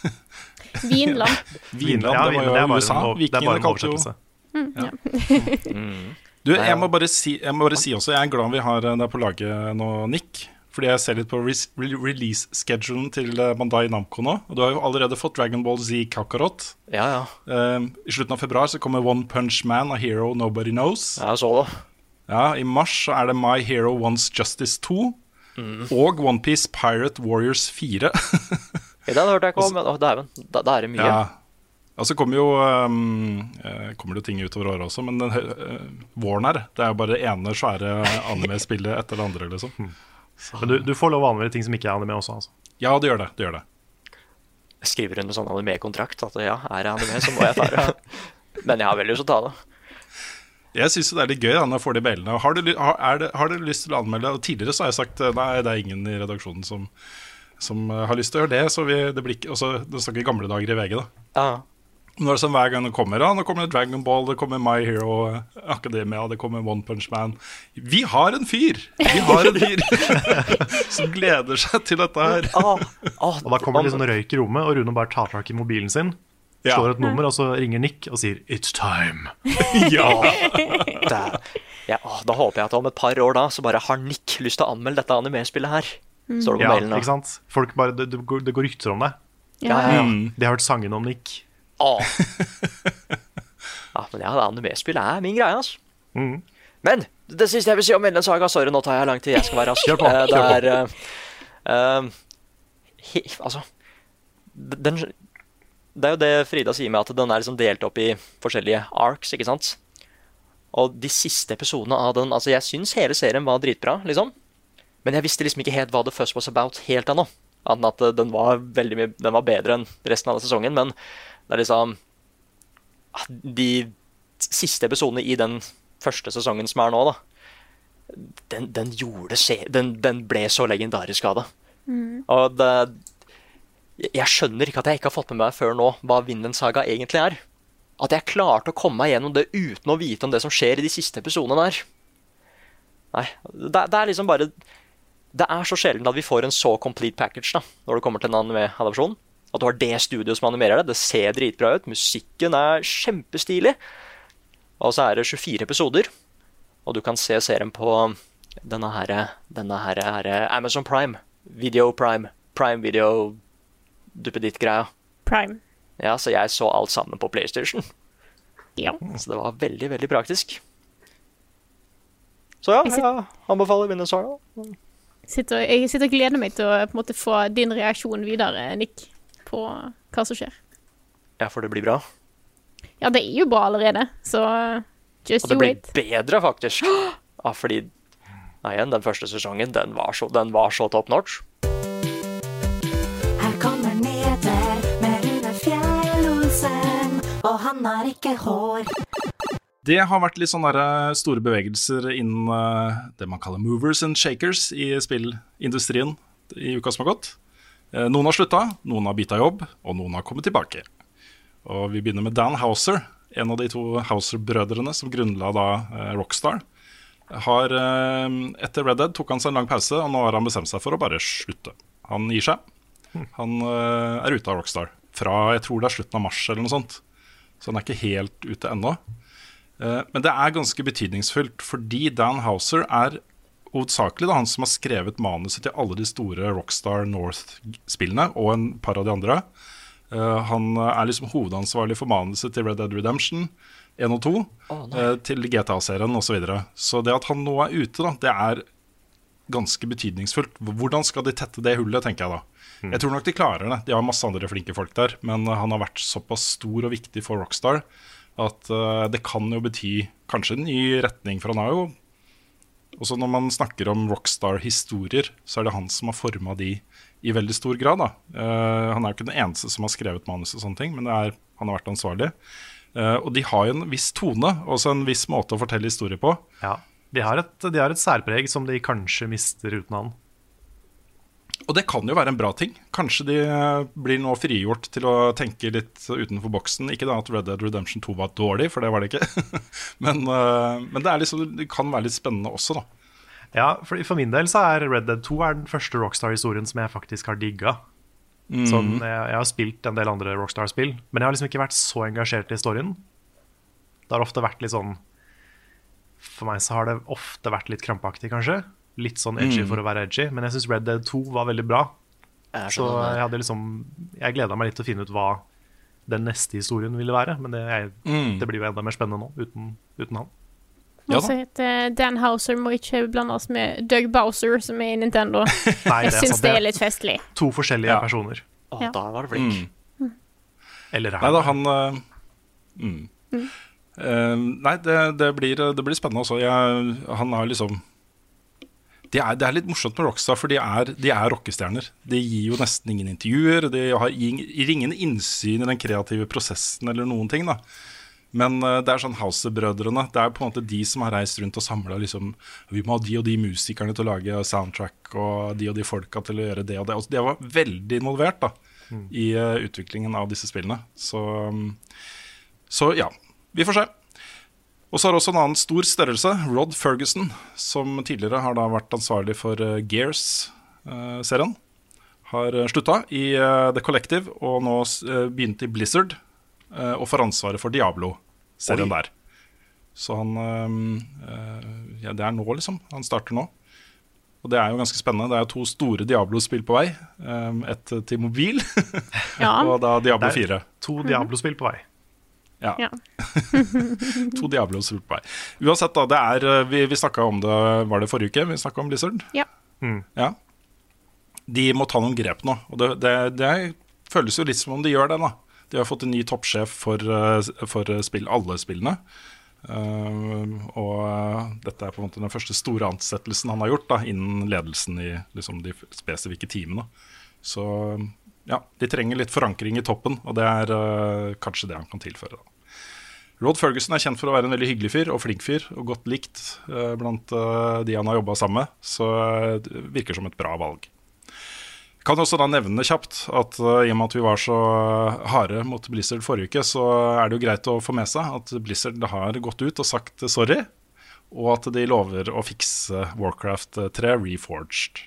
Vinland. Vinland, Ja, det var det jo USA. det er bare Vikingene en kalte jo oversettelse. Mm, ja. Du, jeg må bare si, jeg må bare si også, jeg er glad vi har deg på laget nå, Nick. Fordi jeg ser litt på release-schedulen til Mandai Bandai Namco nå. Og du har jo allerede fått Dragon Ball Z Kakarot. Ja, ja. Eh, I slutten av februar så kommer One Punch Man, A Hero Nobody Knows. Jeg så det. Ja, I mars så er det My Hero Wants Justice 2. Og OnePiece Pirate Warriors 4. Det hørte jeg ikke om, men oh, dæven. Da, da er det mye. ja. Og så kommer jo um, eh, kommer det jo ting utover året også, men den, uh, våren her, det er jo bare det ene svære anime-spillet etter det andre, liksom. Men du, du får lov å anmelde ting som ikke er anime også, altså. Ja, det gjør det. det, gjør det. Jeg skriver under sånn anime-kontrakt at ja, er jeg anime, så må jeg ta det. Men jeg har veldig lyst til å ta det. Jeg syns det er litt gøy da, når jeg får de mailene. Har, du, har, er det, har dere lyst til å anmelde? Og tidligere så har jeg sagt nei, det er ingen i redaksjonen som, som eh, har lyst til å gjøre det. Så vi, det blir ikke, også, det snakker gamle dager i VG, da. Ja. Nå er det sånn hver gang det kommer ja, Nå kommer det Dragon Ball, det kommer My Hero Academia, det kommer One Punch Man. Vi har en fyr! Vi har en fyr som gleder seg til dette her. Ah, ah, Og da kommer det litt sånn røyk i rommet, og Rune bare tar tak i mobilen sin, Ja. slår et nummer, og så ringer Nick og sier 'It's time'. Ja. er, ja, ah, da håper jeg at om et par år da, så bare har Nick lyst til å anmelde dette anime-spillet her. Står det på Ja, mailen da. ikke sant? Folk bare, det, det, går, rykter om det. Ja, ja, ja. Mm. De har hørt sangene om Nick. Ah. ja, men ja, anime-spill er min greie, altså. Mm. Men det siste jeg vil si om Ellen Saga Sorry, nå tar jeg lang tid. Jeg skal være rask. Kjør på, Eh, kjør på. er eh, eh, he, Altså den, Det er jo det Frida sier med at den er liksom delt opp i forskjellige arcs, ikke sant? Og de siste episodene av den Altså, jeg syns hele serien var dritbra, liksom. Men jeg visste liksom ikke helt hva The First Was About helt ennå. Annet enn at den var mye Den var bedre enn resten av sesongen, men det er liksom ah, De siste episodene i den første sesongen som er nå, da Den, den gjorde den, den ble så legendarisk av det. Og det jeg- Jeg skjønner ikke at jeg ikke har fått med meg før nå hva Vinland Saga egentlig er. At jeg klarte å komme meg gjennom det uten å vite om det som skjer i de siste episodene der. Nei, det, det er liksom bare Det er så sjelden at vi får en så complete package da når det kommer til en anime-adopsjon. At du har det studioet som animerer det. Det ser dritbra ut. Musikken er kjempestilig. Og så er det 24 episoder. Og du kan se serien på denne her, denne her, her Amazon Prime. Video Prime. Prime Video duppeditt-greia. Prime. Ja, så jeg så alt sammen på PlayStation. Ja. Så det var veldig, veldig praktisk. Så ja, Jeg anbefaler Saga. Sitter, jeg sitter og gleder meg til å på en måte få din reaksjon videre, Nick, på hva som skjer. Ja, for det blir bra. Ja, det er jo bra allerede, så just Og det blir wait. bedre, faktisk. Ja, fordi Nei, igjen, den første sesongen, den var så, den var så top notch. Her kommer nyheter med Rune Fjell-Olsen, og han har ikke hår. Det har vært litt sånne eh, store bevegelser innen eh, det man kaller movers and shakers i spillindustrien i uka som har gått. Eh, Noen har slutta, noen har bytta jobb, og noen har kommet tilbake. Og Vi begynner med Dan Houser, en av de to Houser-brødrene som grunnla da eh, Rockstar. Har, eh, etter Red Dead tok han seg en lang pause, og nå har han bestemt seg for å bare slutte. Han gir seg. Han eh, er ute av Rockstar fra jeg tror det er slutten av mars eller noe sånt. Så han er ikke helt ute ennå. Men det er ganske betydningsfullt, fordi Dan Houser er hovedsakelig da, han som har skrevet manuset til alle de store Rockstar North-spillene, og en par av de andre. Uh, han er liksom hovedansvarlig for manuset til Red Dead Redemption 1 og 2, oh, eh, til GTA-serien osv. Så, videre. så det at han nå er ute, da, det er ganske betydningsfullt. Hvordan skal de tette det hullet, tenker jeg da. Jeg tror nok de klarer det. De har masse andre flinke folk der. Men eh, han har vært såpass stor og viktig for Rockstar at uh, det kan jo bety kanskje en ny retning. For han har jo Også når man snakker om Rockstar-historier, så er det han som har forma de i veldig stor grad. da. Uh, han er jo ikke den eneste som har skrevet manus og sånne ting, men er, han har vært ansvarlig. Uh, og de har jo en viss tone, også en viss måte å fortelle historier på. Ja. De har, et, de har et særpreg som de kanskje mister uten han. Og det kan jo være en bra ting. Kanskje de eh, blir nå frigjort til å tenke litt utenfor boksen. Ikke da at Red Dead Redemption 2 var dårlig, for det var det ikke. men, eh, men det, er liksom, det kan være litt spennende også, da. Ja, for, for min del så er Red Dead 2 er den første Rockstar-historien som jeg faktisk har digga. Sånn, jeg, jeg har spilt en del andre Rockstar-spill, men jeg har liksom ikke vært så engasjert i historien. Det har ofte vært litt sånn For meg så har det ofte vært litt krampaktig, kanskje. Litt sånn edgy for å være edgy. Men jeg syns Red Dead 2 var veldig bra. Jeg Så jeg hadde liksom Jeg gleda meg litt til å finne ut hva den neste historien ville være. Men det, jeg, Mm. det blir jo enda mer spennende nå, uten, uten han. Ja si eh, Dan Houser må ikke blandes med Doug Bowser, som er i Nintendo. Nei, Jeg er syns det er litt festlig. to forskjellige Ja. personer. Å, Ja. da var det flink. Mm. Eller Nei da, han uh, mm. Eh, Nei, det, det, blir, det blir spennende også. Jeg, han har liksom det er, det er litt morsomt med Rockstar, for de er, de er rockestjerner. De gir jo nesten ingen intervjuer. De har ingen innsyn i den kreative prosessen eller noen ting. da Men eh, det er sånn House-brødrene. Det er på en måte de som har reist rundt og samla liksom, Vi må ha de og de musikerne til å lage soundtrack, og de og de folka til å gjøre det og det. Altså, de var veldig involvert da i eh, utviklingen av disse spillene. Så, um, så ja, vi får se. Og så har også en annen stor størrelse, Rod Ferguson, som tidligere har da vært ansvarlig for eh, Gears-serien. har uh, slutta i eh, The Collective og nå begynt i Blizzard. eh, og får ansvaret for Diablo-serien der. Så han eh, Ja, det er nå, liksom. Han starter nå. Og det er jo ganske spennende. Det er jo to store Diablo-spill på vei. Um, et til mobil, Ja. og da Diablo Det er 4. To Diablo-spill på vei. Ja. Ja. to Diablos på meg. Uansett, da. Det er, eh, vi vi snakka om det Var det forrige uke? Vi snakka om Blizzard? Ja. ja. De må ta noen grep nå. Og det, det, det føles jo litt som om de gjør det. da De har fått en ny toppsjef for, eh, for spill, alle spillene. Uh, og eh, dette er på en måte den første store ansettelsen han har gjort da innen ledelsen i liksom, de spesifikke teamene. Så ja, de trenger litt forankring i toppen, og det er uh, kanskje det han kan tilføre. da Rod Ferguson er kjent for å være en veldig hyggelig fyr og flink fyr, og godt likt uh, blant uh, de han har jobba sammen med, så det virker som et bra valg. Kan også da nevne kjapt at i og med at vi var så harde mot Blizzard forrige uke, så er det jo greit å få med seg at Blizzard har gått ut og sagt sorry, og at de lover å fikse Warcraft 3 Reforged.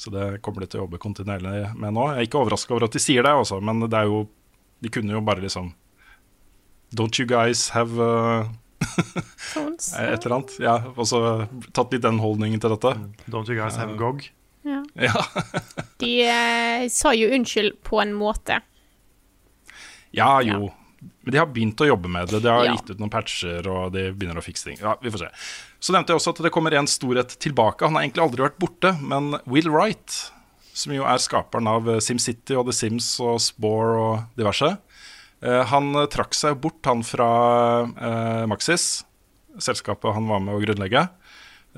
Så det kommer de til å jobbe kontinuerlig med nå. Jeg er ikke overraska over at de sier det, også, men det er jo De kunne jo bare liksom Don't you guys have uh, et eller annet? Ja, og så tatt litt den holdningen til dette. Don't you guys have GOG? Ja. Ja. De eh, sa jo unnskyld på en måte. ja, jo. Men de har begynt å jobbe med det. De har Ja. gitt ut noen patcher, og de begynner å fikse ting. Ja, vi får se. Så nevnte jeg også at det kommer en storhet tilbake. Han har egentlig aldri vært borte, men Will Wright, som jo er skaperen av eh, SimCity og The Sims og Spore og diverse, eh, han eh, trakk seg bort, han fra eh, Maxis, selskapet han var med å grunnlegge,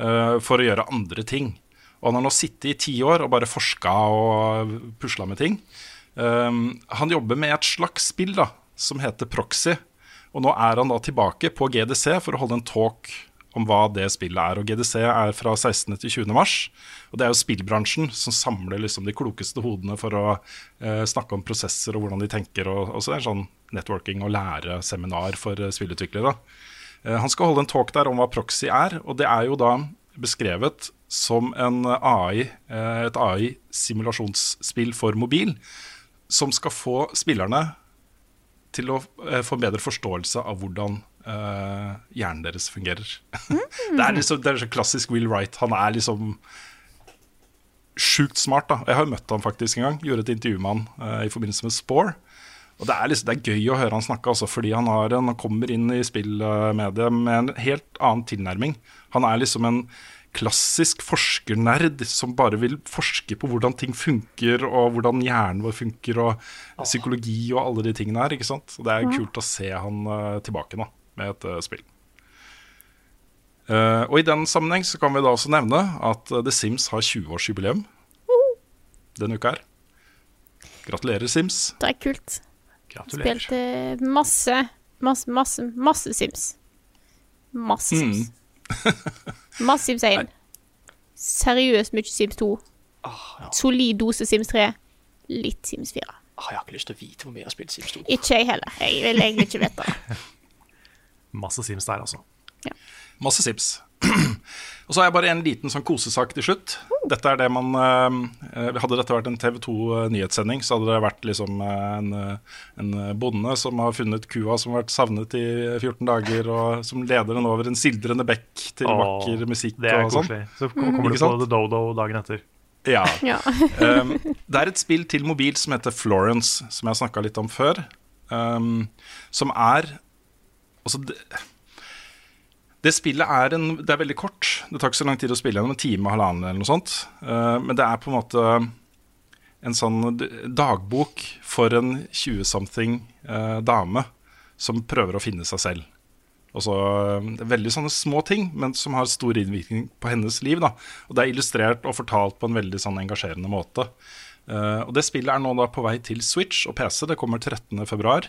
eh, for å gjøre andre ting. Og han har nå sittet i ti år og bare forska og pusla med ting. Um, han jobber med et slags spill da, som heter Proxy. Og nå er han da tilbake på GDC for å holde en talk om hva det spillet er. Og GDC er fra 16. til 20. mars. Og det er jo spillbransjen som samler liksom de klokeste hodene for å eh, snakke om prosesser og hvordan de tenker. Og også en sånn networking- og læreseminar for eh, spillutviklere. Eh, han skal holde en talk der om hva Proxy er, og det er jo da beskrevet som AI, eh, et AI-simulasjonsspill for mobil, som skal få spillerne til å eh, få en bedre forståelse av hvordan eh, hjernen deres fungerer. det, er liksom, det er så klassisk Will Wright. Han er liksom sjukt smart. da Jeg har jo møtt han faktisk en gang. Gjorde et intervju med han uh, i forbindelse med Spore. Og det er, liksom, det er gøy å høre han snakke, altså, fordi han, har en, han kommer inn i spillmediet med en helt annen tilnærming. Han er liksom en klassisk forskernerd som bare vil forske på hvordan ting funker, og hvordan hjernen vår funker, og psykologi og alle de tingene her. ikke sant? Så Det er kult å se han uh, tilbake nå med et eh, spill. Eh, og I den sammenheng så kan vi da også nevne at eh, The Sims har 20-årsjubileum denne uka her. Gratulerer, Sims. Det er kult. Gratulerer. Spilte masse, masse, masse, masse Sims. Masse Sims. Masse Sims 1. Seriøst mye Sims 2. Solid dose Sims 3. Litt Sims 4. Ah, jeg har ikke lyst til å vite hvor mye jeg har spilt Sims 2. Ikke jeg heller. Jeg vil egentlig ikke vite det. Masse Sims der, altså. Masse Sims. og så har jeg bare en liten sånn kosesak til slutt. Dette er det man eh, Hadde dette vært en TV 2-nyhetssending, så hadde det vært liksom eh, en, eh, en bonde som har funnet kua som har vært savnet i 14 dager, og som leder den over en sildrende bekk til Åh, vakker musikk Det er og sånn. Så kommer mm. du på? The Dodo dagen etter. Ja. Ja. um, det er et spill til mobil som heter Florence, som jeg har snakka litt om før. Um, som er Altså, det, det spillet er, en, det er veldig kort. Det tar ikke så lang tid å spille gjennom, en time og halvannen eller noe sånt. Uh, men det er på en måte en sånn dagbok for en 20-something uh, dame som prøver å finne seg selv. Og så eh, det er Veldig sånne små ting, men som har stor innvirkning på hennes liv. da. Og Det er illustrert og fortalt på en veldig sånn engasjerende måte. Uh, og Det spillet er nå da på vei til Switch og PC. Det kommer 13.2.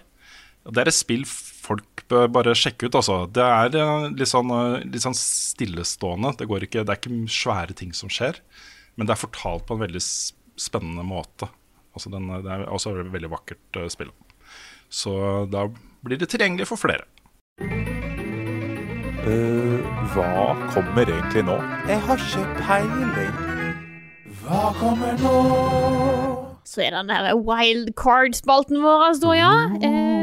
Det er et spill folk bør bare sjekke ut. Altså. Det er eh, litt sånn, eh, litt sånn stillestående. Det, går ikke, det er ikke svære ting som skjer. Men det er fortalt på en veldig spennende måte. Altså den, det er også et veldig vakkert eh, spill. Så da blir det tilgjengelig for flere. hva kommer egentlig nå? Jeg har ikke peiling. Hva kommer nå? Så er det den der wildcard-spalten vår, altså, ja. Um,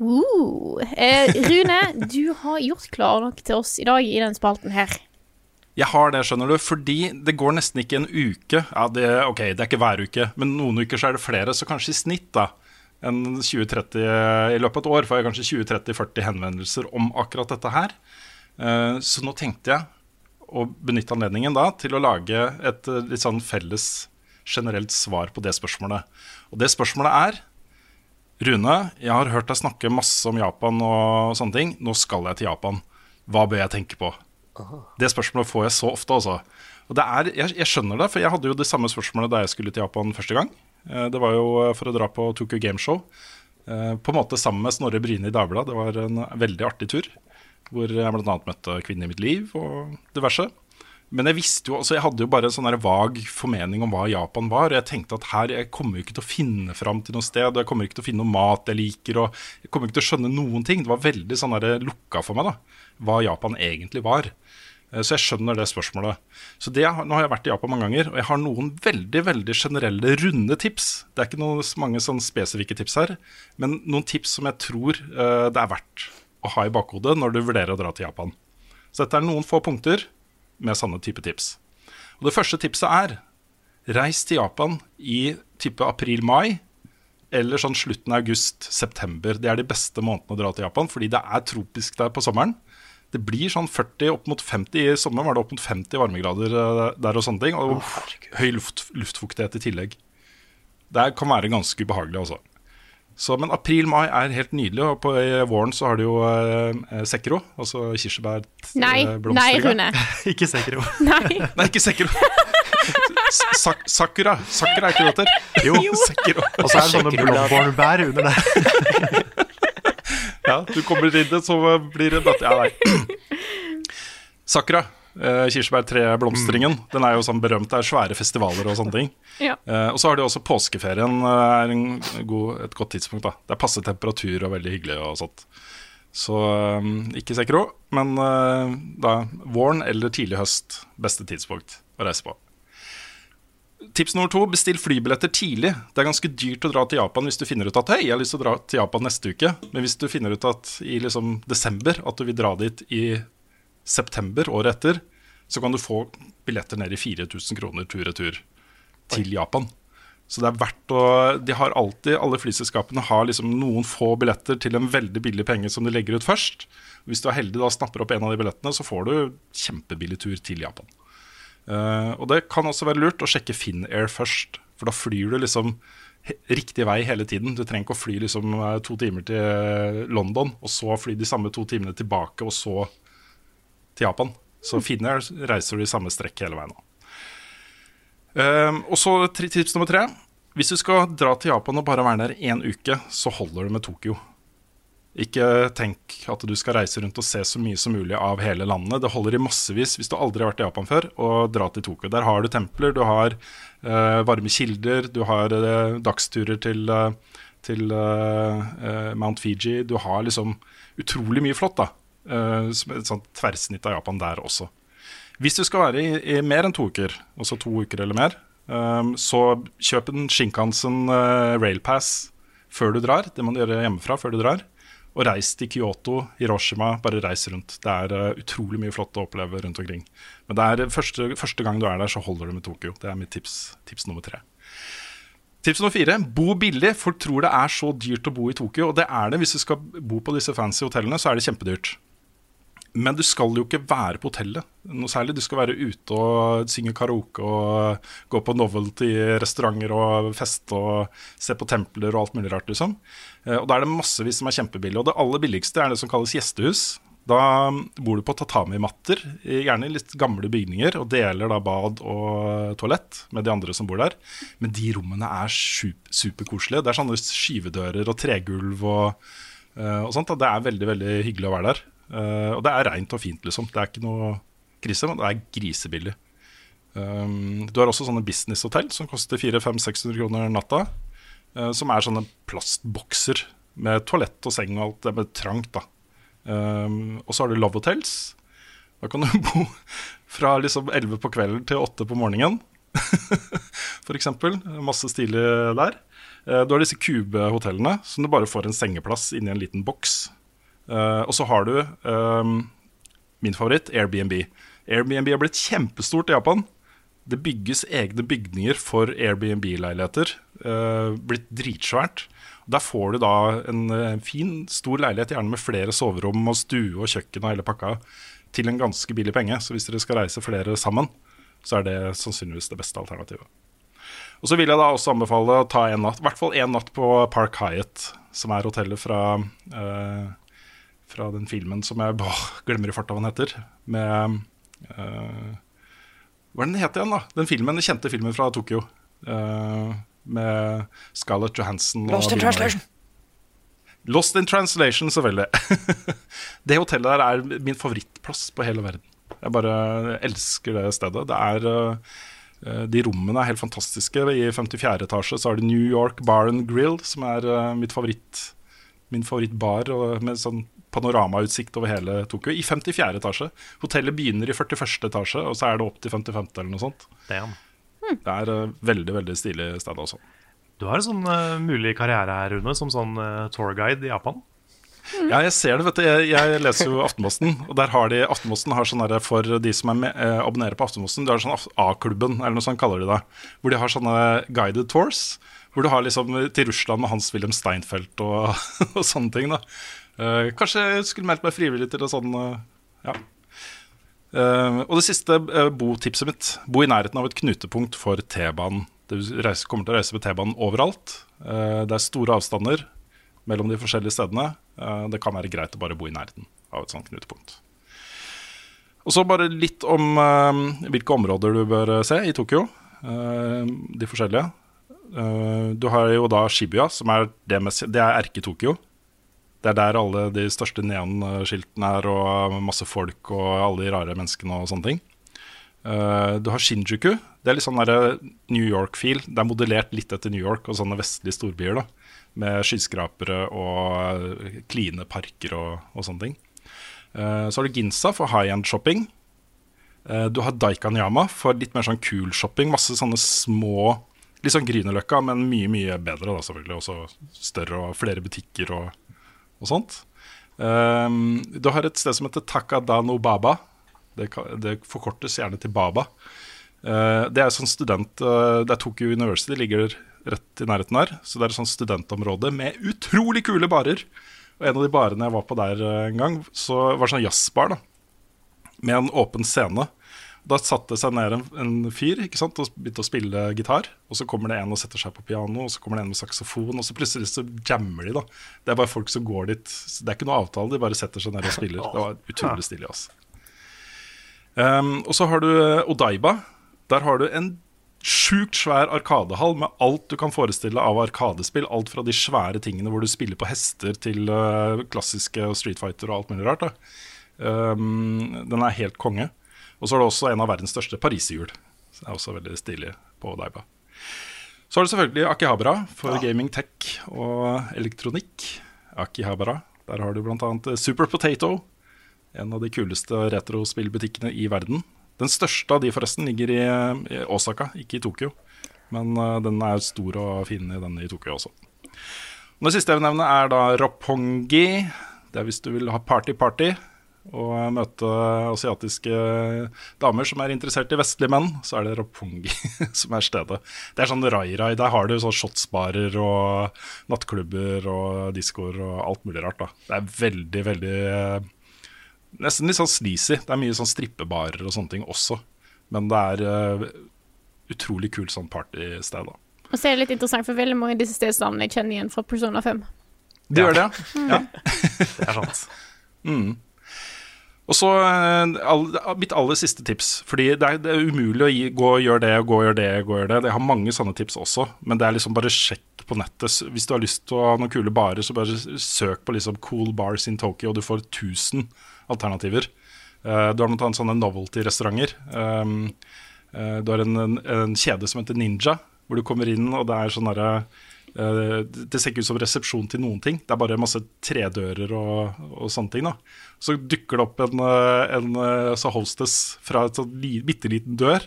uh. Rune, du har gjort klar nok til oss i dag i den spalten her. Jeg har det, skjønner du, fordi det går nesten ikke en uke. Ja, det, ok, det er ikke hver uke, men noen uker så er det flere. Så kanskje i snitt da, en 20-30, i løpet av et år får jeg kanskje 20-30-40 henvendelser om akkurat dette her. Eh, Så nå tenkte jeg å benytte anledningen da til å lage et eh, litt sånn felles generelt svar på det spørsmålet. Og det spørsmålet er Rune, jeg har hørt deg snakke masse om Japan og sånne ting. Nå skal jeg til Japan. Hva bør jeg tenke på? Det spørsmålet får jeg så ofte, altså. Og det er, jeg, jeg skjønner det, for jeg hadde jo det samme spørsmålet da jeg skulle til Japan første gang. Eh, Det var jo eh, for å dra på Tokyo Gameshow. eh, På en måte sammen med Snorre Bryne i Dagbladet. Det var en veldig artig tur. Hvor jeg bl.a. møtte kvinnen i mitt liv og diverse. Men jeg visste jo, altså jeg hadde jo bare en sånn vag formening om hva Japan var. Og jeg tenkte at her, jeg kommer jo ikke til å finne fram til noe sted. Og jeg kommer ikke til å finne noe mat jeg liker. Og jeg kommer ikke til å skjønne noen ting. Det var veldig sånn lukka for meg, da. Hva Japan egentlig var. Eh, Så jeg skjønner det spørsmålet. Så det, Nå har jeg vært i Japan mange ganger, og jeg har noen veldig veldig generelle, runde tips. Det er ikke noen, mange sånn spesifikke tips her, men noen tips som jeg tror uh, det er verdt å ha i bakhodet når du vurderer å dra til Japan. Så dette er noen få punkter med sånne type tips. Og Det første tipset er reis til Japan i type april-mai, eller sånn slutten av august-september. Det er de beste månedene å dra til Japan, fordi det er tropisk der på sommeren. Det blir sånn 40 opp mot 50 i sommeren var det opp mot 50 varmegrader eh, der og sånne ting. Og høy luft, luftfuktighet i tillegg. Det kan være ganske ubehagelig også. Så, men april-mai er helt nydelig, og på våren så har du jo eh, sekro, altså kirsebærblomster. Nei, eh, nei. Rune. Ikke sekro. Nei. Nei, ikke sekro. Sak sakura. Sakura er ikke det der. Jo. Sekro. Og så er det sånne blåbærbær under der. Ja, du kommer inn det, så blir det. Ja, nei. Sakura. Eh, Kirsebærtreblomstringen. Den er jo sånn berømt. Det er svære festivaler og sånne ting. Ja. uh, og så har de også påskeferien. eh, er en god, et godt tidspunkt. da Det er passe temperatur og veldig hyggelig og sånt. Så um, ikke Sekro, men uh, da våren eller tidlig høst. Beste tidspunkt å reise på. Tips nummer to, bestill flybilletter tidlig. Det er ganske dyrt å dra til Japan hvis du finner ut at hei, jeg har lyst til å dra til Japan neste uke. Men hvis du finner ut at i liksom desember at du vil dra dit i september året etter, så kan du få billetter ned i 4000 kroner tur-retur til Japan. Så det er verdt å De har alltid, alle flyselskapene har liksom noen få billetter til en veldig billig penge som de legger ut først. Hvis du er heldig da snapper opp en av de billettene, så får du kjempebillig tur til Japan. Uh, og det kan også være lurt å sjekke Finnair først, for da flyr du liksom riktig vei hele tiden. Du trenger ikke å fly liksom eh, to timer til London, og så fly de samme to timene tilbake, og så til Japan. Så Finnair reiser du i samme strekk hele veien. nå. Um, og så tips nummer tre. Hvis du skal dra til Japan og bare være der én uke, så holder det med Tokyo. Ikke tenk at du skal reise rundt og se så mye som mulig av hele landet. Det holder i massevis hvis du aldri har vært i Japan før, å dra til Tokyo. Der har du templer, du har uh, varme kilder, du har uh, dagsturer til, uh, til Mount Fiji. Du har liksom utrolig mye flott, da. Eh, et sånt tverrsnitt av Japan der også. Hvis du skal være i, i mer enn to uker, altså to uker eller mer, um, så kjøp en Shinkansen uh, railpass før du drar. Det må du gjøre hjemmefra før du drar. Og reis til Kyoto, Hiroshima. Bare reis rundt. Det er uh, utrolig mye flott å oppleve rundt omkring. Men det er første, første gang du er der, så holder du med Tokyo. Det er mitt tips, tips nummer tre. Tips nummer fire bo billig. Folk tror det er så dyrt å bo i Tokyo, og det er det. Hvis du skal bo på disse fancy hotellene, så er det kjempedyrt. Men du skal jo ikke være på hotellet noe særlig. Du skal være ute og synge karaoke og gå på novelty-restauranter og feste og se på templer og alt mulig rart, liksom. Eh, Og da er det massevis som er kjempebillig. Og det aller billigste er det som kalles gjestehus. Da bor du på tatami-matter, gjerne i litt gamle bygninger, og deler da bad og toalett med de andre som bor der. Men de rommene er sup- superkoselige. Det er sånne skyvedører og tregulv og, eh, og sånt. Da. Det er veldig veldig hyggelig å være der. Eh, og det er reint og fint, liksom. Det er ikke noe krise, men det er grisebillig. Um, du har også sånne businesshotell som koster 400-600 kroner natta. Uh, som er sånne plastbokser med toalett og seng og alt. Det er trangt, da. Um, og så har du Love Hotels. Da kan du bo fra liksom 11 på kvelden til 8 på morgenen. Eksempel. Masse stilig der. Uh, Du har disse kubehotellene som du bare får en sengeplass inni en liten boks. Eh, og så har du ehm, min favoritt, Airbnb. Airbnb har blitt kjempestort i Japan. Det bygges egne bygninger for Airbnb-leiligheter. eh, blitt dritsvært. Der får du da en, eh, fin, stor leilighet, gjerne med flere soverom og stue og kjøkken og hele pakka, til en ganske billig penge. Så hvis dere skal reise flere sammen, så er det sannsynligvis det beste alternativet. Og så vil jeg da også anbefale å ta en natt, i hvert fall én natt på Park Hyatt, som er hotellet fra, eh, fra den filmen som jeg åh, glemmer i farta hva den heter. Med uh, Hva er den het igjen, da? Den filmen, den kjente filmen fra Tokyo. Uh, med Scarlett Johansson Lost in translation. Lost in translation, selvfølgelig. det hotellet der er min favorittplass på hele verden. Jeg bare elsker det stedet. Det er eh, De rommene er helt fantastiske. I 54. etasje så har de New York Bar and Grill, som er mitt favoritt, min favorittbar med sånn panoramautsikt over hele Tokyo. I 54. etasje. Hotellet begynner i 41. etasje, og så er det opp til 55. eller noe sånt. Damn. Det er uh, veldig veldig stilig sted også. Du har en sånn uh, mulig karriere her, Rune, som sånn uh, tourguide i Japan. Ja, jeg ser det, vet du. Jeg, jeg leser jo Aftenposten, og der har de Aftenposten har sånn for de som er med, eh, abonnerer på Aftenposten, de har sånn A-klubben, eller noe sånt kaller de det. Hvor de har sånne guided tours. Hvor du har liksom til Russland med Hans-Wilhelm Steinfeld og, og sånne ting. da Eh, Kanskje jeg skulle meldt meg frivillig til det sånn uh, Ja. uh, og det siste botipset mitt. Bo i nærheten av et knutepunkt for T-banen. Du reiser, kommer til å reise med T-banen overalt. Det er store avstander mellom de forskjellige stedene. Det kan være greit å bare bo i nærheten av et sånt knutepunkt. Og så bare litt om hvilke områder du bør se i Tokyo. De forskjellige. Du har jo da Shibuya, som er det, mest, det er erke-Tokyo. Det er der alle de største neonskiltene er, og masse folk og alle de rare menneskene og sånne ting. Uh, du har Shinjuku. Det er litt sånn der New York-feel. Det er modellert litt etter New York og sånne vestlige storbyer. da Med skyskrapere og kline parker og, og sånne ting. Uh, så har du Ginza for high end shopping. Uh, du har Daikanyama for litt mer sånn cool shopping. Masse sånne små Litt sånn Grünerløkka, men mye mye bedre. da selvfølgelig Også større og flere butikker og, og sånt. Um, du har et sted som heter Takadano Baba. Det, det forkortes gjerne til Baba. Uh, det er sånn student uh, Det er Tokyo University, ligger rett i nærheten her. Så det er et sånt studentområde med utrolig kule barer. Og en av de barene jeg var på der eh, en gang, så var det sånn jazzbar. Med en åpen scene. Da satte det seg ned en, en fyr ikke sant, og begynte å spille gitar. Og så kommer det en og setter seg på piano, og så kommer det en med saksofon, og så plutselig så jammer de. da Det er bare folk som går dit. Det er ikke noe avtale, de bare setter seg ned og spiller. Det var utrolig stilig. altså Um, og så har du eh, Odaiba. Der har du en sjukt svær arkadehall med alt du kan forestille av arkadespill. Alt fra de svære tingene hvor du spiller på hester, til uh, klassiske Street Fighter og alt mulig rart. Um, den er helt konge. Og så er det også en av verdens største pariserhjul. Det er også veldig stilig på Daiba. Så er det selvfølgelig Akihabara for gaming, tech og elektronikk. Akihabara. Der har du bl.a. Super Potato, en av de kuleste retrospillbutikkene i verden. Den største av de forresten ligger i, Osaka, ikke i Tokyo. Men eh, den er stor og fin i den i Tokyo også. Og det siste jeg vil nevne, er da Roppongi. Det er hvis du vil ha party-party og møte asiatiske damer som er interessert i vestlige menn, så er det Rapungi som er stedet. Det er sånn rai-rai. Der har du sånn shotsbarer og nattklubber og diskoer og alt mulig rart. da. Det er veldig, veldig eh, nesten litt sånn sleazy. Det er mye sånn strippebarer og sånne ting også. Men det er eh, utrolig kult sånn partysted, da. Og så er det litt interessant, for veldig mange av disse stedsnavnene jeg kjenner igjen fra Persona 5. Det gjør det, ja. Det er sant. Mm. Og så eh, all, mitt aller siste tips. Fordi det er, det er umulig å gi, gå og gjøre det, og gå og gjøre det, gå og gjøre det. Jeg har mange sånne tips også, men det er liksom bare sjekk på nettet. Hvis du har lyst til å ha noen kule barer, så bare søk på liksom cool bars in Tokyo, og du får 1000 alternativer. Uh, du har noen sånne novelty-restauranter. Um, uh, du har en, en, en kjede som heter Ninja, hvor du kommer inn, og det er sånn derre Eh, det ser ikke ut som resepsjon til noen ting. Det er bare masse tredører og, og sånne ting. da Så dukker det opp en, eh, en eh, så hostess fra et sånn bitte liten dør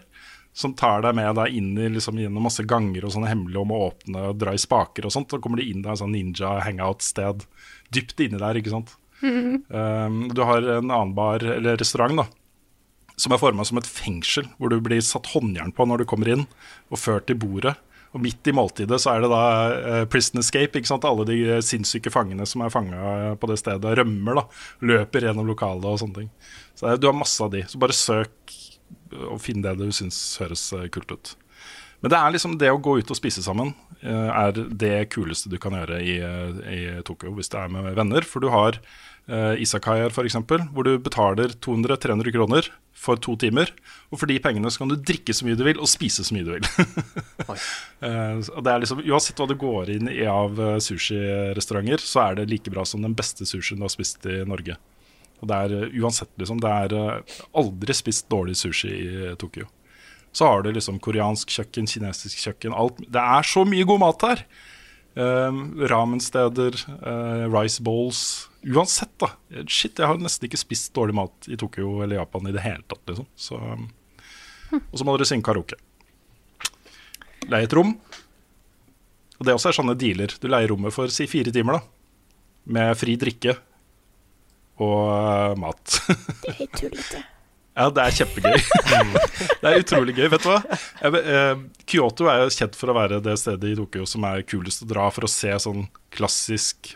som tar deg med deg inn i liksom, gjennom masse ganger og sånne hemmelige om å åpne og dra i spaker og sånt. Så kommer de inn i en sånn ninja hangout-sted dypt inni der, ikke sant. Um, du har en annen bar, eller restaurant, da som er forma som et fengsel, hvor du blir satt håndjern på når du kommer inn, og ført til bordet. Og midt i måltidet så er det da uh, prison escape. ikke sant? Alle de eh, sinnssyke fangene som er fanga på det stedet, rømmer. da, Løper gjennom lokalet og sånne ting. Så det, du har masse av de. Så bare søk og finn det du syns høres eh, kult ut. Men det er liksom det å gå ut og spise sammen uh, er det kuleste du kan gjøre i, eh, i Tokyo hvis det er med venner. For du har uh, Isakaier f.eks., hvor du betaler 200-300 kroner for to timer. Og for de pengene så kan du drikke så mye du vil, og spise så mye du vil. Eh, og det er liksom, Uansett hva du går inn i av eh, sushirestauranter, så er det like bra som den beste sushien du har spist i Norge. Og det er eh, uansett, liksom. Det er eh, aldri spist dårlig sushi i eh, Tokyo. Så har du liksom koreansk kjøkken, kinesisk kjøkken, alt. Det er så mye god mat her! Um, ramensteder, uh, rice bowls Uansett, da. Shit, jeg har nesten ikke spist dårlig mat i Tokyo eller Japan i det hele tatt, liksom. Så, og så må dere synge karaoke. Leie et rom. Og det også er sånne dealer. Du leier rommet for si fire timer, da. Med fri drikke og eh, mat. Det er helt tullete. Ja, det er kjempegøy. det er utrolig gøy. Vet du hva? Eh, Kyoto er jo kjent for å være det stedet i Tokyo som er kulest å dra for å se sånn klassisk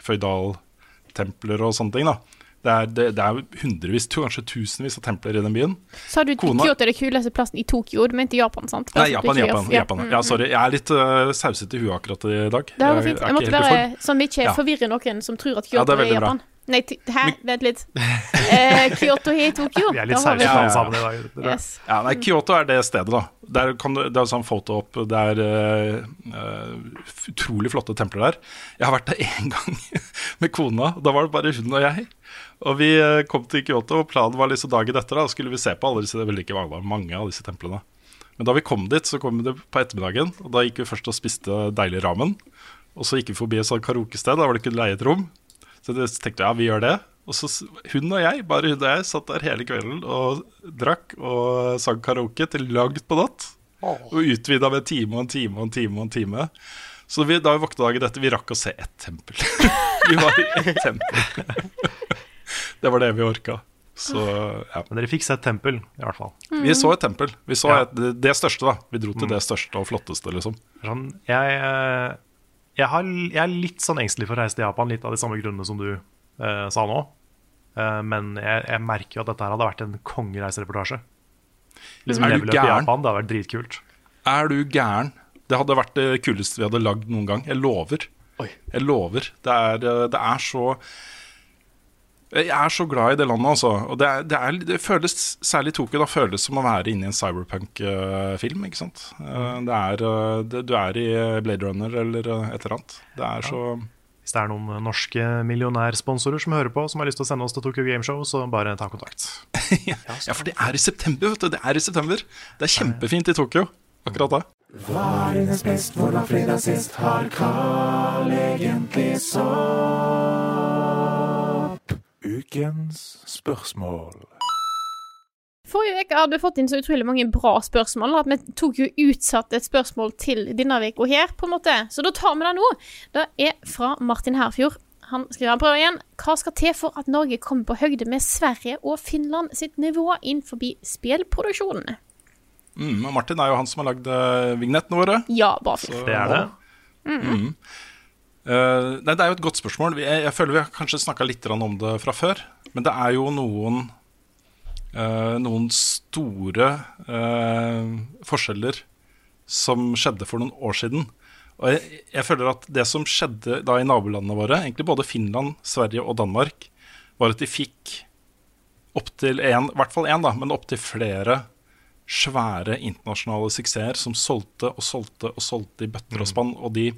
føydaltempler og sånne ting. da. Det er, det, det er hundrevis, kanskje tusenvis av templer i den byen. Sa du Kona- Kyoto er det kuleste plassen i Tokyo? Du mente Japan, sant? Nei, Altså, Japan, Japan. ja. Japan. Mm, Ja, mm. sorry. Jeg er litt uh, sausete i huet akkurat i dag. Det var fint. Jeg måtte bare, sånn ikke Ja. forvirrer noen som tror at Ja, Kyoto er er, Japan. bra. Nei, hæ? Vent litt. Eh, Kyoto i Tokyo. Vi er litt alle Ja. sammen i dag. Yes. Ja, nei, Kyoto er det stedet, da. Der kan du, det er sånn foto opp. Det er eh, eh, utrolig flotte templer der. Jeg har vært der én gang med kona. Da var det bare hun og jeg. Og vi eh, kom til Kyoto, og planen var liksom dagen etter. Da skulle vi se på alle disse, det ikke mange, mange av disse templene. Men da vi kom dit, så kom vi det på ettermiddagen. Og da gikk vi først og spiste deilig ramen. Og så gikk vi forbi et sånt karaokested, da var det ikke leie et rom. Så jeg tenkte jeg ja, vi gjør det. Og så hun og jeg, bare hun og jeg, satt der hele kvelden og drakk og sang karaoke til langt på natt. Og utvida med en time og en time og en time og en time. Så vi, da vi våkna dagen etter, vi rakk å se ett tempel. vi var i ett tempel. det var det vi orka. Så ja. Men dere fikk sett tempel, i hvert fall. Vi så et tempel. Vi så Ja. et, det, det største, da. Vi dro til det største og flotteste, liksom. Sånn, jeg, eh, jeg, har, jeg er litt sånn engstelig for å reise til Japan, litt av de samme grunnene som du uh, sa nå. Uh, men jeg, jeg merker jo at dette her hadde vært en kongereisereportasje. Liksom Er du i gæren? Japan, det hadde vært dritkult. Er du gæren? Det hadde vært det kuleste vi hadde lagd noen gang. Jeg lover. Jeg lover. Det er, eh, det er så Jeg er så glad i det landet, altså. Og det, er, det, er, det føles, særlig Tokyo, da føles som å være inne i en cyberpunk-film. ikke sant? Eh, Det er, eh, det, du er i Blade Runner eller eh, et eller annet. Det er så Hvis det er noen norske millionærsponsorer som hører på, som har lyst til å sende oss til Tokyo Gameshow, så bare ta kontakt. Ja, for det er i september, vet du. Det er i september. Det er kjempefint i Tokyo akkurat da. er hennes best, hvordan fredag sist? Har Carl egentlig sopp? Ukens spørsmål. Forrige uke hadde vi fått inn så utrolig mange bra spørsmål at vi tok jo utsatt et spørsmål til denne uka her, på en måte. Så da tar vi det nå. Det er fra Martin Herfjord. Han skriver han prøver igjen. Hva skal til for at Norge kommer på høgde med Sverige og Finland sitt nivå innenfor spillproduksjonen? Mm, Martin er jo han som har lagd uh, vignettene våre. Ja, bare fint. Så- Det er det. Mm. Eh, nei, det er jo et godt spørsmål. Jeg, jeg føler vi har kanskje snakka litt om det fra før. Men det er jo noen uh, noen store uh, forskjeller som skjedde for noen år siden. Og jeg, jeg føler at det som skjedde da i nabolandene våre, egentlig både Finland, Sverige og Danmark, var at de fikk opptil én, i hvert fall én, da, men opptil flere svære internasjonale suksesser som solgte og solgte og solgte i bøtter og spann. Og de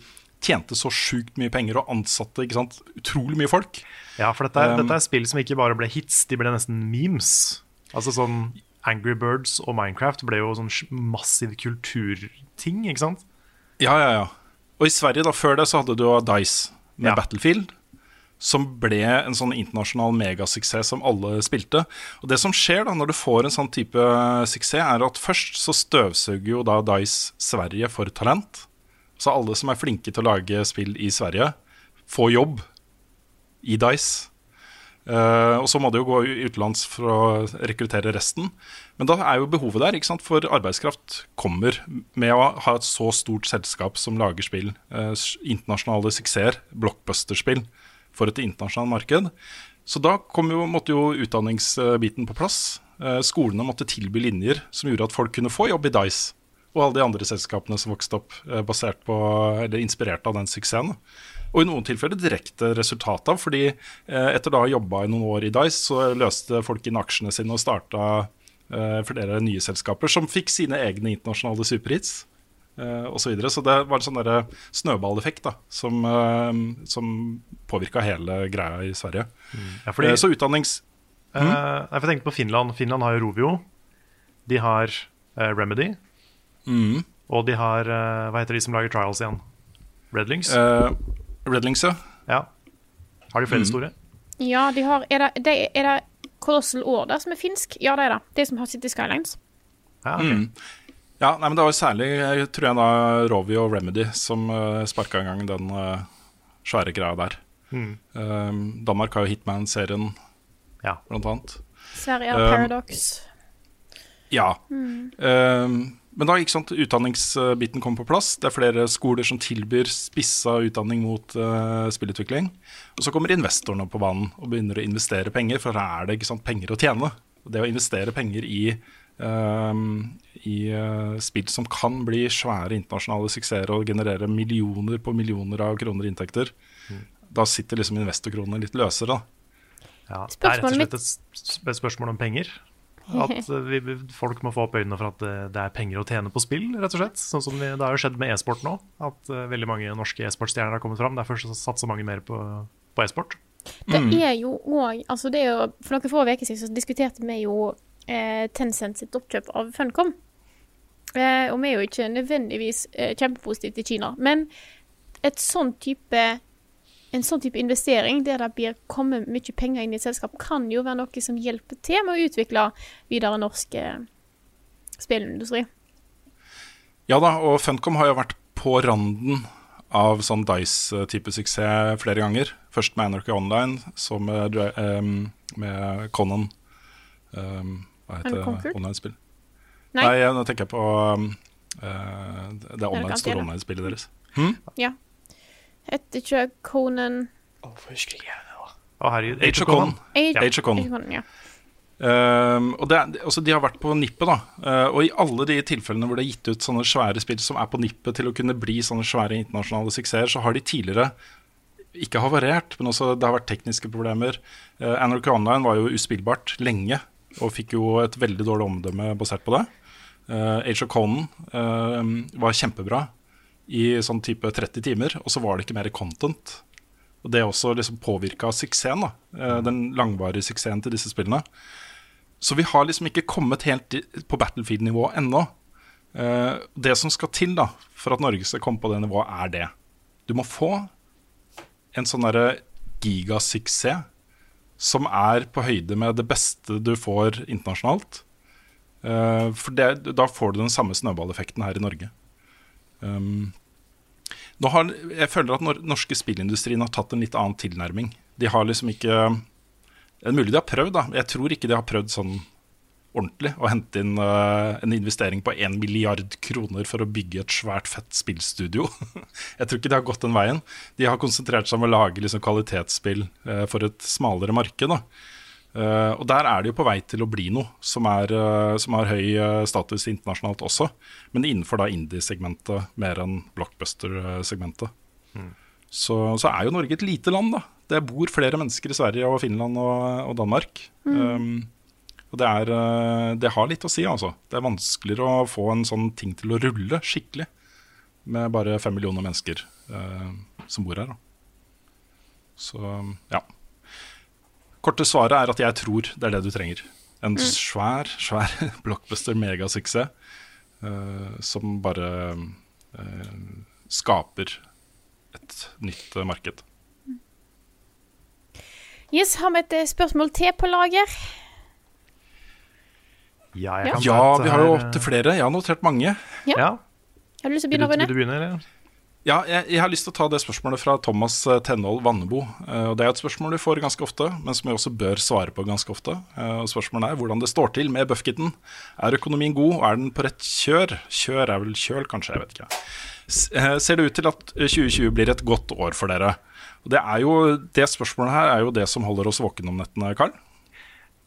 tjente så sjukt mye penger og ansatte sant, utrolig mye folk. Ja, for dette er, Um, dette er spill som ikke bare ble hits, de ble nesten memes. Altså sånn Angry Birds og Minecraft ble jo sånn massiv kulturting, ikke sant? Ja, ja, ja. Og i Sverige, da, før det, så hadde du Dice med Ja. Battlefield. Som ble en sånn internasjonal megasuksess som alle spilte. Og det som skjer da når du får en sånn type suksess, er at først så støvsuger jo da Dice Sverige for talent. Så alle som er flinke til å lage spill i Sverige, får jobb i Dice. Uh, og så må det jo gå utenlands for å rekruttere resten. Men da er jo behovet der, for arbeidskraft kommer med å ha et så stort selskap som lager spill. uh, internasjonale suksesser, blockbuster-spill, for et internasjonalt marked. Så da jo, måtte jo utdanningsbiten på plass. Uh, skolene måtte tilby linjer som gjorde at folk kunne få jobb i Dice. Og alle de andre selskapene som vokste opp eh, basert på, eller inspirert av den suksessen. Og i noen tilfeller direkte resultat av, fordi eh, etter da å ha jobba i noen år i Dice, så løste folk inn aksjene sine og starta eh, flere nye selskaper som fikk sine egne internasjonale superhits. Og så, videre. så det var en sånn snøballeffekt da, som, som påvirka hele greia i Sverige. Ja, fordi- så utdannings... Mm? jeg tenkte på Finland. Finland har jo Rovio. De har Remedy. Mhm. Og de har eh, Hva heter de som lager Trials igjen? Redlings? Uh, Redlings, ja. ja. Har de flere mm. store? Ja, de har Er det, det, er det Colossal Order som er finsk? Ja, det er det. De som har City Skylines. Ja, Mm. ja nei, men det var særlig jeg tror jeg da Rovi og Remedy som uh, sparka i gang den uh, svære greia der. Mm. Eh, Danmark har jo Hitman-serien, Ja. blant annet. Sverige har Um, Paradox. Ja. Mm. Men da ikke sant, utdanningsbiten kom på plass. Det er flere skoler som tilbyr spissa utdanning mot uh, spillutvikling. Og så kommer investorene på banen og begynner å investere penger, for her er det ikke sant, penger å tjene. Og det å investere penger i, uh, i uh, spill som kan bli svære internasjonale suksesser og generere millioner på millioner av kroner i inntekter, da sitter liksom investorkronene litt løsere. da. Ja, det er rett og slett et spørsmål om penger. At eh, vi, folk må få opp øynene for at det, det er penger å tjene på spill, rett og slett. Sånn som vi, Det har jo skjedd med e-sport nå, at uh, veldig mange norske e-sportstjerner har kommet fram. Derfor så satser mange mer på, på e-sport. Det Mm. er jo òg altså det er For noen få uker siden så diskuterte vi jo eh, Tencent sitt oppkjøp av Funcom. Eh, og vi er jo ikke nødvendigvis eh, kjempepositive til Kina. Men et sånn type en sånn type investering der det blir kommet mye penger inn i et selskap, kan jo være noe som hjelper til med å utvikle videre norsk eh, spillindustri. Ja da, og Funcom har jo vært på randen av sånn Dice-type suksess flere ganger. Først med Anarchy Online, så med, um, med Conan Um, Hva heter det online-spill? Nei. Nei, nå tenker jeg på um, uh, det online, store online-spillet deres. Ja. Heter ikke Conan Å, herregud. Age of Conan. Age, Age of Conan. Age of Conan, ja. Um, og det, er- altså De har vært på nippet, da. Uh, og i alle de tilfellene hvor det er gitt ut sånne svære spill som er på nippet til å kunne bli sånne svære internasjonale suksesser, så har de tidligere ikke havarert, men også det har vært tekniske problemer. Uh, Anarchy Online var jo uspillbart lenge, og fikk jo et veldig dårlig omdømme basert på det. Uh, Age of Conan uh, var kjempebra i sånn type 30 timer, og så var det ikke mer content. Og det også liksom påvirka suksessen, da. Eh, den langvarige suksessen til disse spillene. Så vi har liksom ikke kommet helt på Battlefield-nivå ennå. Eh, det som skal til da, for at Norge skal komme på det nivået, er det. Du må få en sånn derre gigasuksess som er på høyde med det beste du får internasjonalt. Eh, for det, da får du den samme snøballeffekten her i Norge. Um, har, jeg føler at nor norske spillindustrien har tatt en litt annen tilnærming. De har liksom ikke Det er mulig de har prøvd, da. Jeg tror ikke de har prøvd sånn ordentlig å hente inn uh, en investering på én milliard kroner for å bygge et svært fett spillstudio. jeg tror ikke de har gått den veien. De har konsentrert seg om å lage liksom kvalitetsspill uh, for et smalere marked. da. Eh, og der er det jo på vei til å bli noe som, er, uh, som har høy uh, status internasjonalt også, men innenfor da indie-segmentet mer enn blockbuster-segmentet. Så, så er jo Norge et lite land, da. Det bor flere mennesker i Sverige og Finland og, og Danmark. Um, og det, er, det har litt å si, altså. Det er vanskeligere å få en sånn ting til å rulle skikkelig med bare fem millioner mennesker som bor her. Da. Så ja. Korte svaret er at jeg tror det er det du trenger. En svær, svær blockbuster megasuksess uh, som bare uh, skaper et nytt uh, marked. Yes, har vi et spørsmål til på lager? Ja, Ja. kan Ja, vi har jo opptil flere. Jeg har notert mange. Ja. Ja. Har du lyst til å begynne, du, vil Rune? du begynne, eller? Ja, jeg, jeg har lyst til å ta det spørsmålet fra Thomas eh, Tenhold Vannebo. Eh, og Det er et spørsmål du får ganske ofte, men som vi også bør svare på ganske ofte. Eh, og Spørsmålet er hvordan det står til med Buffkitten. Er økonomien god, og er den på rett kjør? Kjør er vel kjøl, kanskje? Jeg vet ikke. Ser det ut til at eh, 2020 blir et godt år for dere? Og Det er jo, det spørsmålet her er jo det som holder oss våkne om nettene, Karl.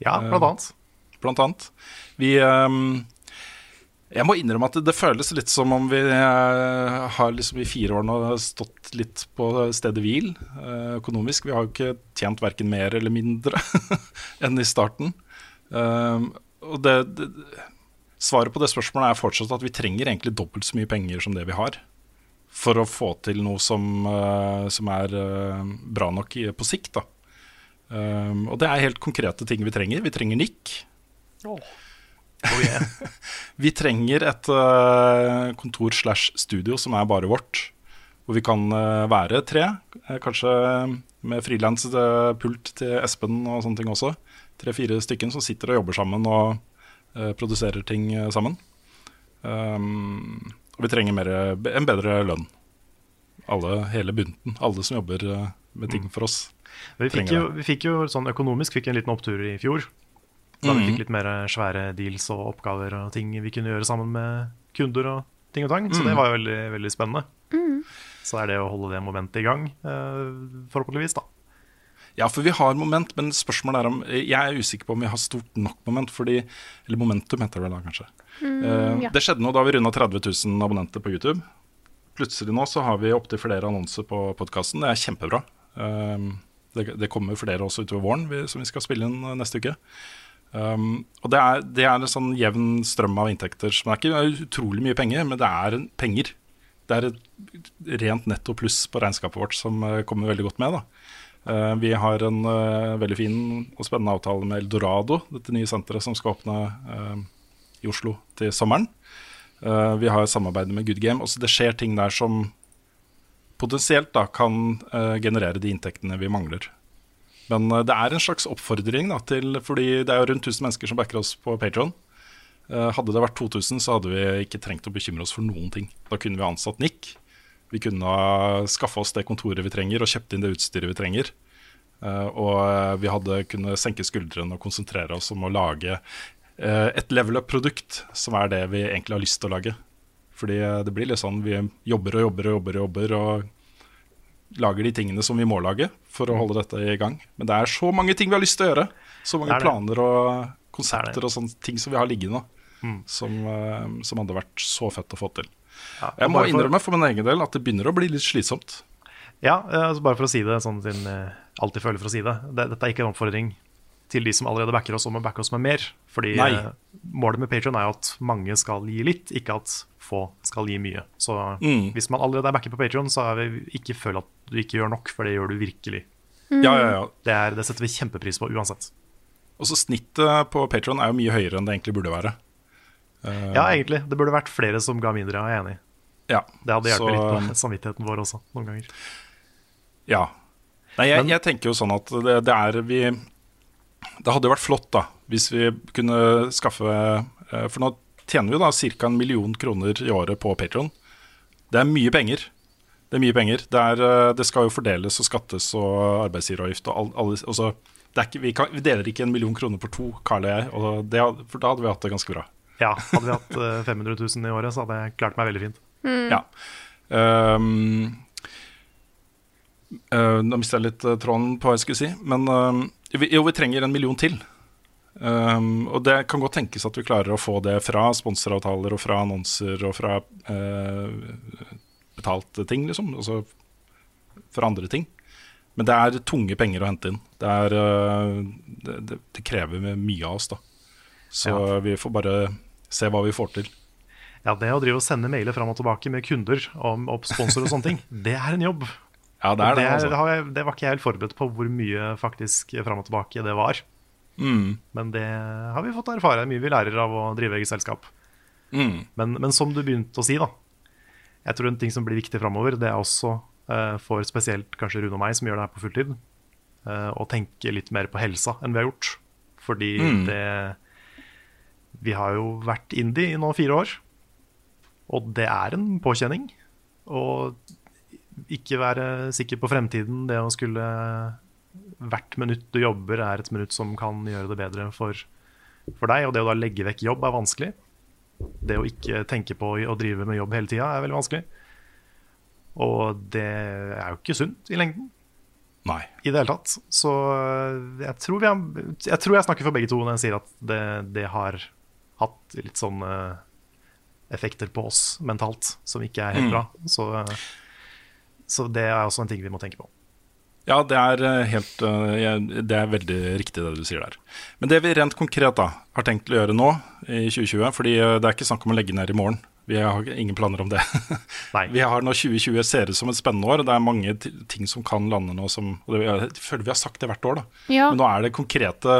Ja, blant annet. Blant annet. Vi ehm, Jeg må innrømme at det, det føles litt som om vi eh, har liksom i fire år nå stått litt på stedet hvil eh, økonomisk. Vi har jo ikke tjent verken mer eller mindre enn i starten. Ehm, og det, det, svaret på det spørsmålet er fortsatt at vi trenger egentlig dobbelt så mye penger som det vi har. For å få til noe som, eh, som er bra nok på sikt. da. Ehm, og det er helt konkrete ting vi trenger. Vi trenger nikk. Oh, yeah. Vi trenger et uh, kontor slash studio som er bare vårt. Hvor vi kan uh, være tre, eh, kanskje med frilanspult til Espen og sånne ting også. Tre-fire stykken som sitter og jobber sammen og uh, produserer ting sammen. Um, og vi trenger mer, en bedre lønn. Alle, hele bunten. Alle som jobber med ting for oss. Vi fikk, jo, vi fikk jo sånn økonomisk fikk en liten opptur i fjor. Da vi Mhm. fikk litt mer svære deals og oppgaver og ting vi kunne gjøre sammen med kunder og ting og tang. Så Mhm. det var jo veldig, veldig spennende. Så er det å holde det momentet i gang, eh, forhåpentligvis, da. Ja, for vi har moment, men spørsmålet er om Jeg er usikker på om vi har stort nok moment, fordi Eller momentum heter det vel da, kanskje. Mm, ja. Det skjedde noe da vi runda 30 000 abonnenter på YouTube. Plutselig nå så har vi opptil flere annonser på podkasten. Det er kjempebra. Eh, det, det kommer flere også utover våren som vi skal spille inn eh, neste uke. Um, og det er, det er en sånn jevn strøm av inntekter. Som er ikke utrolig mye penger, men det er penger. Det er et rent netto pluss på regnskapet vårt som eh, kommer veldig godt med. Eh, vi har en uh, veldig fin og spennende avtale med Eldorado, dette nye senteret som skal åpne uh, i Oslo til sommeren. Vi har samarbeid med Good Game. Også det skjer ting der som potensielt da kan eh, generere de inntektene vi mangler. Men eh, det er en slags oppfordring, da, til, fordi det er jo rundt 1000 mennesker som backer oss på Patron. hadde det vært 2000, så hadde vi ikke trengt å bekymre oss for noen ting. Da kunne vi ansatt Nick. Vi kunne ha skaffa oss det kontoret vi trenger, og kjøpt inn det utstyret vi trenger. Eh, og eh, vi hadde kunnet senke skuldrene og konsentrere oss om å lage eh, et level up-produkt, som er det vi egentlig har lyst til å lage. Fordi eh, det blir litt sånn vi jobber og jobber og jobber og jobber og lager de tingene som vi må lage for å holde dette i gang. Men det er så mange ting vi har lyst til å gjøre. Så mange er planer og er konsepter og sånne ting som vi har liggende. Som, eh, som hadde vært så fett å få til. Ja, Jeg må innrømme for min egen del at det begynner å bli litt slitsomt. Ja, eh, altså bare for å si det sånn siden jeg alltid føler for å si det. det. Dette er ikke en oppfordring til de som allerede backer oss om å backe oss med mer. Fordi Nei. eh, målet med Patreon er jo at mange skal gi litt, ikke at få skal gi mye. Så Mm. hvis man allerede er backer på Patreon, så er vi ikke føl at du ikke gjør nok, for det gjør du virkelig. Ja, ja, ja. Det, er, det setter vi kjempepris på uansett. Og så Snittet på Patron er jo mye høyere enn det egentlig burde være. Uh, Ja, egentlig. Det burde vært flere som ga mindre, jeg er enig ja. Det hadde hjulpet Så- litt på samvittigheten vår også, noen ganger. Ja. Nei, jeg, Men- jeg tenker jo sånn at det, det er vi Det hadde jo vært flott da hvis vi kunne skaffe eh, For nå tjener vi da ca. en million kroner i året på Patron. Det er mye penger. Det er mye penger. Det, er, eh, det skal jo fordeles og skattes og arbeidsgiveravgift og alle altså, er ikke, vi, kan, vi deler ikke en million kroner på to, Carl og jeg, og det, for da hadde vi hatt det ganske bra. Ja, hadde vi hatt eh, 500 000 i året, så hadde jeg klart meg veldig fint. Ja. Um, uh, nå mister jeg litt eh, tråden på hva jeg skulle si. Men uh, vi, jo, vi trenger en million til. Um, og det kan godt tenkes at vi klarer å få det fra sponsoravtaler og fra annonser og fra uh, betalte ting, liksom. Altså fra andre ting. Men det er tunge penger å hente inn. Det, er, uh, det, det, det krever mye av oss, da. Så Ja. vi får bare se hva vi får til. Ja, det å drive og sende mailer fram og tilbake med kunder om, sponsor og sånne ting, det er en jobb. Ja, det er det, altså. det var ikke jeg helt forberedt på hvor mye faktisk fram og tilbake det var. Mm. Men det har vi fått erfare. Mye vi lærer av å drive eget selskap. Mm. Men, men som du begynte å si, da. Jeg tror en ting som blir viktig framover, det er også uh, for spesielt kanskje Rune og meg, som gjør det her på fulltid, uh, å tenke litt mer på helsa enn vi har gjort. Fordi Mm. det Vi har jo vært indie i nå fire år, og det er en påkjenning. Å ikke være sikker på fremtiden, det å skulle Hvert minutt du jobber, er et minutt som kan gjøre det bedre for, for deg. Og det å da legge vekk jobb er vanskelig. Det å ikke tenke på å drive med jobb hele tida er veldig vanskelig. Og det er jo ikke sunt i lengden. Nei. I det hele tatt. Så jeg tror, vi har, jeg tror jeg snakker for begge to når jeg sier at det, det har hatt litt sånne effekter på oss mentalt som ikke er helt Mm. bra. Så, så det er også en ting vi må tenke på. Ja, det er eh, helt eh, Det er veldig riktig det du sier der. Men det vi rent konkret da har tenkt å gjøre nå i 2020 Fordi eh, det er ikke snakk om å legge ned i morgen. Vi har ingen planer om det. Vi har nå 2020 ser ut som et spennende år. og Det er mange ting som kan lande nå som og det, Jeg føler vi har sagt det hvert år, da. Ja. Men nå er det konkrete,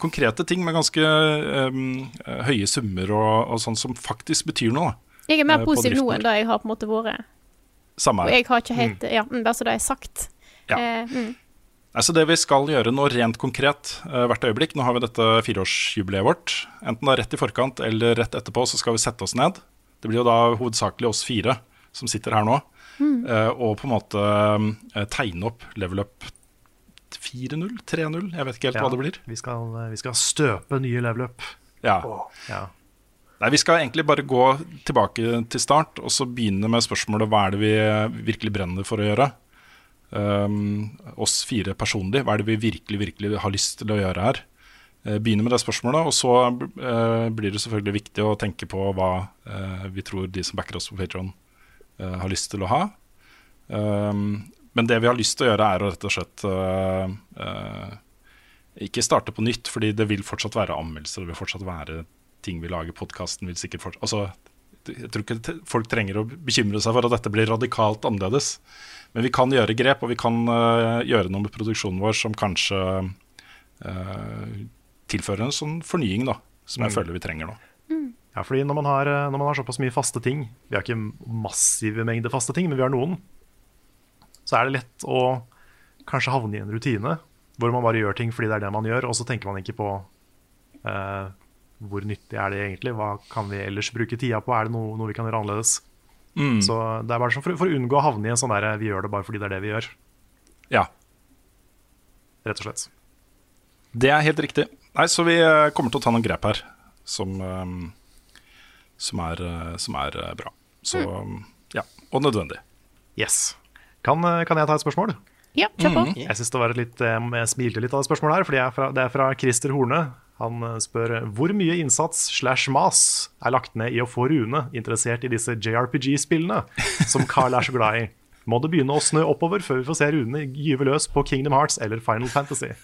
konkrete ting med ganske um, høye summer og, og sånn som faktisk betyr noe. da. Jeg er mer positiv nå enn da jeg har på en måte vært. Samme Og jeg har ikke helt Ja, mm, bare så det er sagt. Ja. Eh, mm. Altså det vi skal gjøre nå rent konkret eh, hvert øyeblikk Nå har vi dette fireårsjubileet vårt. Enten da rett i forkant eller rett etterpå så skal vi sette oss ned. Det blir jo da hovedsakelig oss fire som sitter her nå. Mm. eh, og på en måte tegne opp level up 4-0, 3-0, jeg vet ikke helt Ja, hva det blir. Vi skal, vi skal støpe nye level up. Ja. Ja. Nei, Vi skal egentlig bare gå tilbake til start og så begynne med spørsmålet hva er det vi virkelig brenner for å gjøre. Um, oss fire personlig, hva er det vi virkelig virkelig har lyst til å gjøre her? begynner begynne med det spørsmålet, og så eh, blir det selvfølgelig viktig å tenke på hva eh, vi tror de som backer oss på Patron har lyst til å ha. Um, men det vi har lyst til å gjøre, er å rett og slett eh, eh, ikke starte på nytt, fordi det vil fortsatt være anmeldelser. Det vil fortsatt være ting vi lager. Podkasten vil sikkert fortsatt altså, Jeg tror ikke folk trenger å bekymre seg for at dette blir radikalt annerledes. Men vi kan gjøre grep, og vi kan eh, gjøre noe med produksjonen vår som kanskje eh, tilfører en sånn fornying, da. Som jeg Mm. føler vi trenger nå. Ja, fordi når man, har, eh, når man har såpass mye faste ting Vi har ikke massive mengder faste ting, men vi har noen. Så er det lett å kanskje havne i en rutine hvor man bare gjør ting fordi det er det man gjør, og så tenker man ikke på eh, hvor nyttig er det egentlig, hva kan vi ellers bruke tida på, er det noe, noe vi kan gjøre annerledes? Mm. Så det er bare sånn for, for å unngå å havne i en sånn derre vi gjør det bare fordi det er det vi gjør, Ja. rett og slett. Det er helt riktig. Nei, Så vi eh, kommer til å ta noen grep her som, eh, som er, eh, som er bra. Så ja, og nødvendig. Yes. Kan, kan jeg ta et spørsmål? Ja, kjør på. Jeg synes det var et litt, jeg smilte litt av det spørsmålet her, fordi det er fra, det er fra Christer Horne. Han eh, spør hvor mye innsats slash mas er lagt ned i å få Rune interessert i disse JRPG-spillene som Carl er så glad i. Må det begynne å snø oppover før vi får se Rune gyve løs på Kingdom Hearts eller Final Fantasy?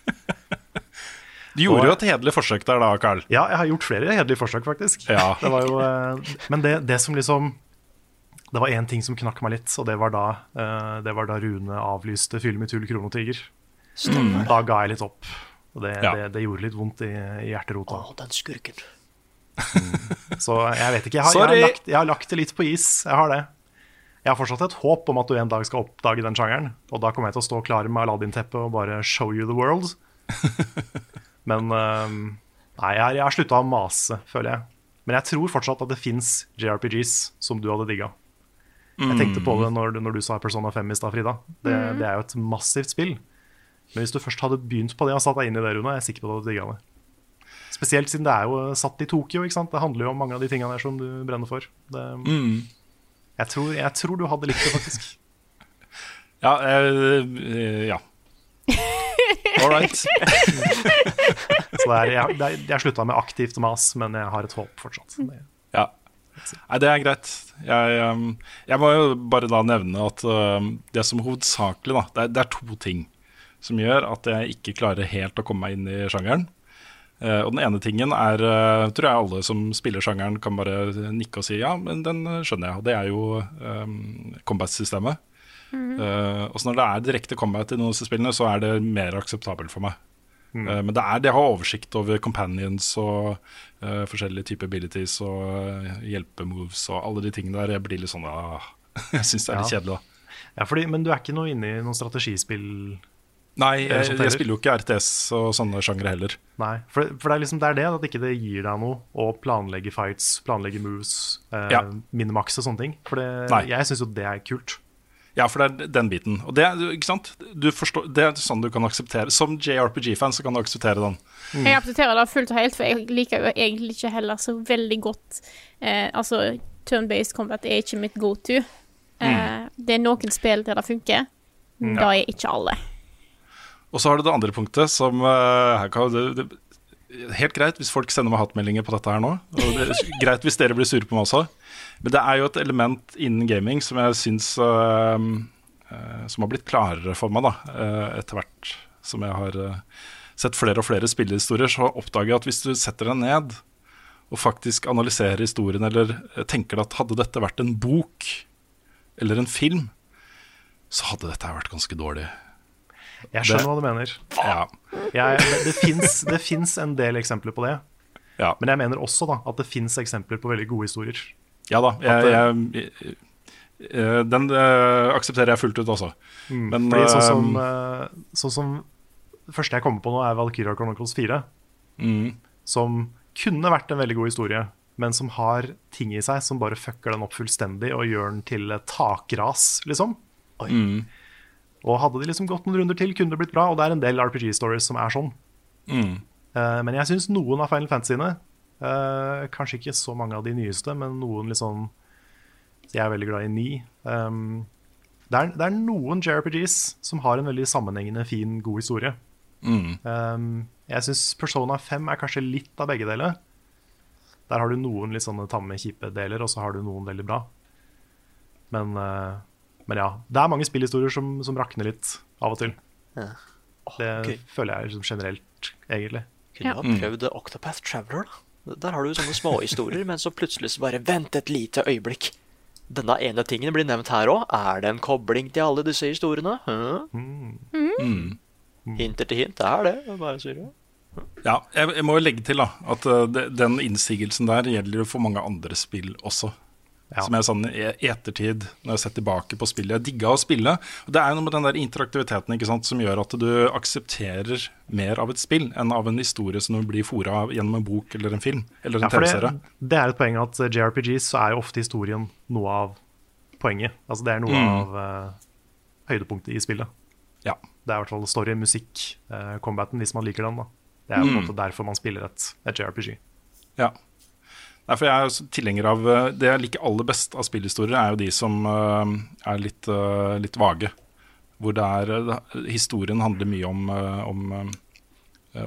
Du gjorde jo et hederlig forsøk der da, Carl. Ja, jeg har gjort flere hederlige forsøk, faktisk. Ja. Det var jo, eh, men det, det som liksom Det var én ting som knakk meg litt, og det var da, eh, det var da Rune avlyste Fyll med tull Kronotiger. Da ga jeg litt opp. Og det, Ja. det, det gjorde litt vondt i, i hjerterota. Å, den skurken. Så jeg vet ikke. Jeg har, jeg, har lagt, jeg har lagt det litt på is. Jeg har det. Jeg har fortsatt et håp om at du en dag skal oppdage den sjangeren. Og da kommer jeg til å stå klar med Aladdin-teppet og bare show you the world. Men um, nei, jeg, har- jeg har slutta å mase, føler jeg. Men jeg tror fortsatt at det fins JRPGs som du hadde digga. Jeg tenkte på det når, du- når du sa Persona 5 i stad, Frida. Det, Mm. det er jo et massivt spill. Men hvis du først hadde begynt på det og satt deg inn i det, Rune, er jeg sikker på at du hadde digga det. Spesielt siden det er jo satt i Tokyo. ikke sant? Det handler jo om mange av de tingene der som du brenner for. Det, Mm. jeg, tror, jeg tror du hadde likt det, faktisk. Ja. eh, eh, ja. All right. Så det er, jeg, det er, jeg slutta med aktivt mas, men jeg har et håp fortsatt. Det, Ja. Nei, det er greit. Jeg, um, jeg må jo bare da nevne at det som hovedsakelig da, det er, det er to ting som gjør at jeg ikke klarer helt å komme meg inn i sjangeren. Eh, og den ene tingen er, eh, tror jeg alle som spiller sjangeren kan bare nikke og si ja, men den skjønner jeg. Og det er jo um, combat-systemet. Eh, og så når det er direkte combat i noen av disse spillene, så er det mer akseptabelt for meg. Eh, men det er det å ha oversikt over companions og uh, forskjellige typer abilities og uh, hjelpemoves og alle de tingene der. Jeg blir litt sånn ah, Jeg syns det er litt Ja. kjedelig, da. ja, fordi, men du er ikke noe inne i noen strategispill? Nei, jeg, jeg spiller jo ikke RTS og sånne sjangre heller. Nei, for, for det er liksom det er det, at ikke det gir deg noe å planlegge fights, planlegge moves, eh, Ja. minimaxe og sånne ting. For det, Nei. jeg syns jo det er kult. Ja, for det er den biten. Og det, er- ikke sant? Du forstår, det er sånn du kan akseptere. Som JRPG-fan så kan du akseptere den. Jeg aksepterer det fullt og helt, for jeg liker jo egentlig ikke heller så veldig godt eh, Altså, turn-based combat er ikke mitt go to. Eh, Det er noen spill der det funker, men da er ikke alle. Og så har du det andre punktet som her kan, det, det, Helt greit hvis folk sender meg hatmeldinger på dette her nå. Og det er greit hvis dere blir sure på meg også. Men det er jo et element innen gaming som jeg syns uh, uh, Som har blitt klarere for meg da etter hvert som jeg har sett flere og flere spillehistorier, så oppdager jeg at hvis du setter deg ned og faktisk analyserer historien, eller tenker at hadde dette vært en bok eller en film, så hadde dette vært ganske dårlig. Jeg skjønner hva du mener. Ja. Jeg, det det fins en del eksempler på det. Ja. Men jeg mener også da, at det fins eksempler på veldig gode historier. Ja da, At jeg, jeg, eh, den øh, aksepterer jeg fullt ut også. Men Fordi sånn som, eh, sånn som Det første jeg kommer på nå, er Valkyria Chronicles 4. mm, Som kunne vært en veldig god historie, men som har ting i seg som bare fucker den opp fullstendig og gjør den til et takras, liksom. mm, Og hadde de liksom gått noen runder til, kunne det blitt bra. Og det er en del RPG-stories som er sånn. mm. Uh, men jeg syns noen av Final Fantasyene, uh, kanskje ikke så mange av de nyeste, men noen liksom Jeg er veldig glad i ni. Um, det, er, det er noen JRPGs som har en veldig sammenhengende, fin, god historie. Mm. Um, jeg syns Persona 5 er kanskje litt av begge deler. Der har du noen litt sånne tamme, kjipe deler, og så har du noen veldig bra. Men, eh, men ja. Det er mange spillhistorier som, som rakner litt av og til. Ja. Det okay. føler jeg liksom generelt, egentlig. Kunne Ja. ha prøvd Octopath Traveler, da. Der har du sånne småhistorier, men så plutselig så bare Vent et lite øyeblikk. Denne ene tingen blir nevnt her òg. Er det en kobling til alle disse historiene? Huh? Mm. Hinter til hint, det er det. Bare sier det. Ja, jeg, jeg må jo legge til da at eh, den innsigelsen der gjelder jo for mange andre spill også. Ja. Som jeg sånn i i ettertid, når jeg har sett tilbake på spillet Jeg digga å spille. Og det er jo noe med den der interaktiviteten ikke sant, som gjør at du aksepterer mer av et spill enn av en historie som du blir fora gjennom en bok eller en film eller en Ja, TV-serie. det, det er et poeng at eh, JRPGs så er jo ofte historien noe av poenget. Altså det er noe Mm. av uh, høydepunktet i spillet. Ja. Det er i hvert fall story, musikk, uh, combaten, hvis man liker den. da. Det er jo på en Mm. måte derfor man spiller et, et JRPG. Ja. Derfor jeg er tilhenger av eh, Det jeg liker aller best av spillhistorier, er jo de som eh, er litt, eh, litt vage. Hvor det er Historien handler mye om, om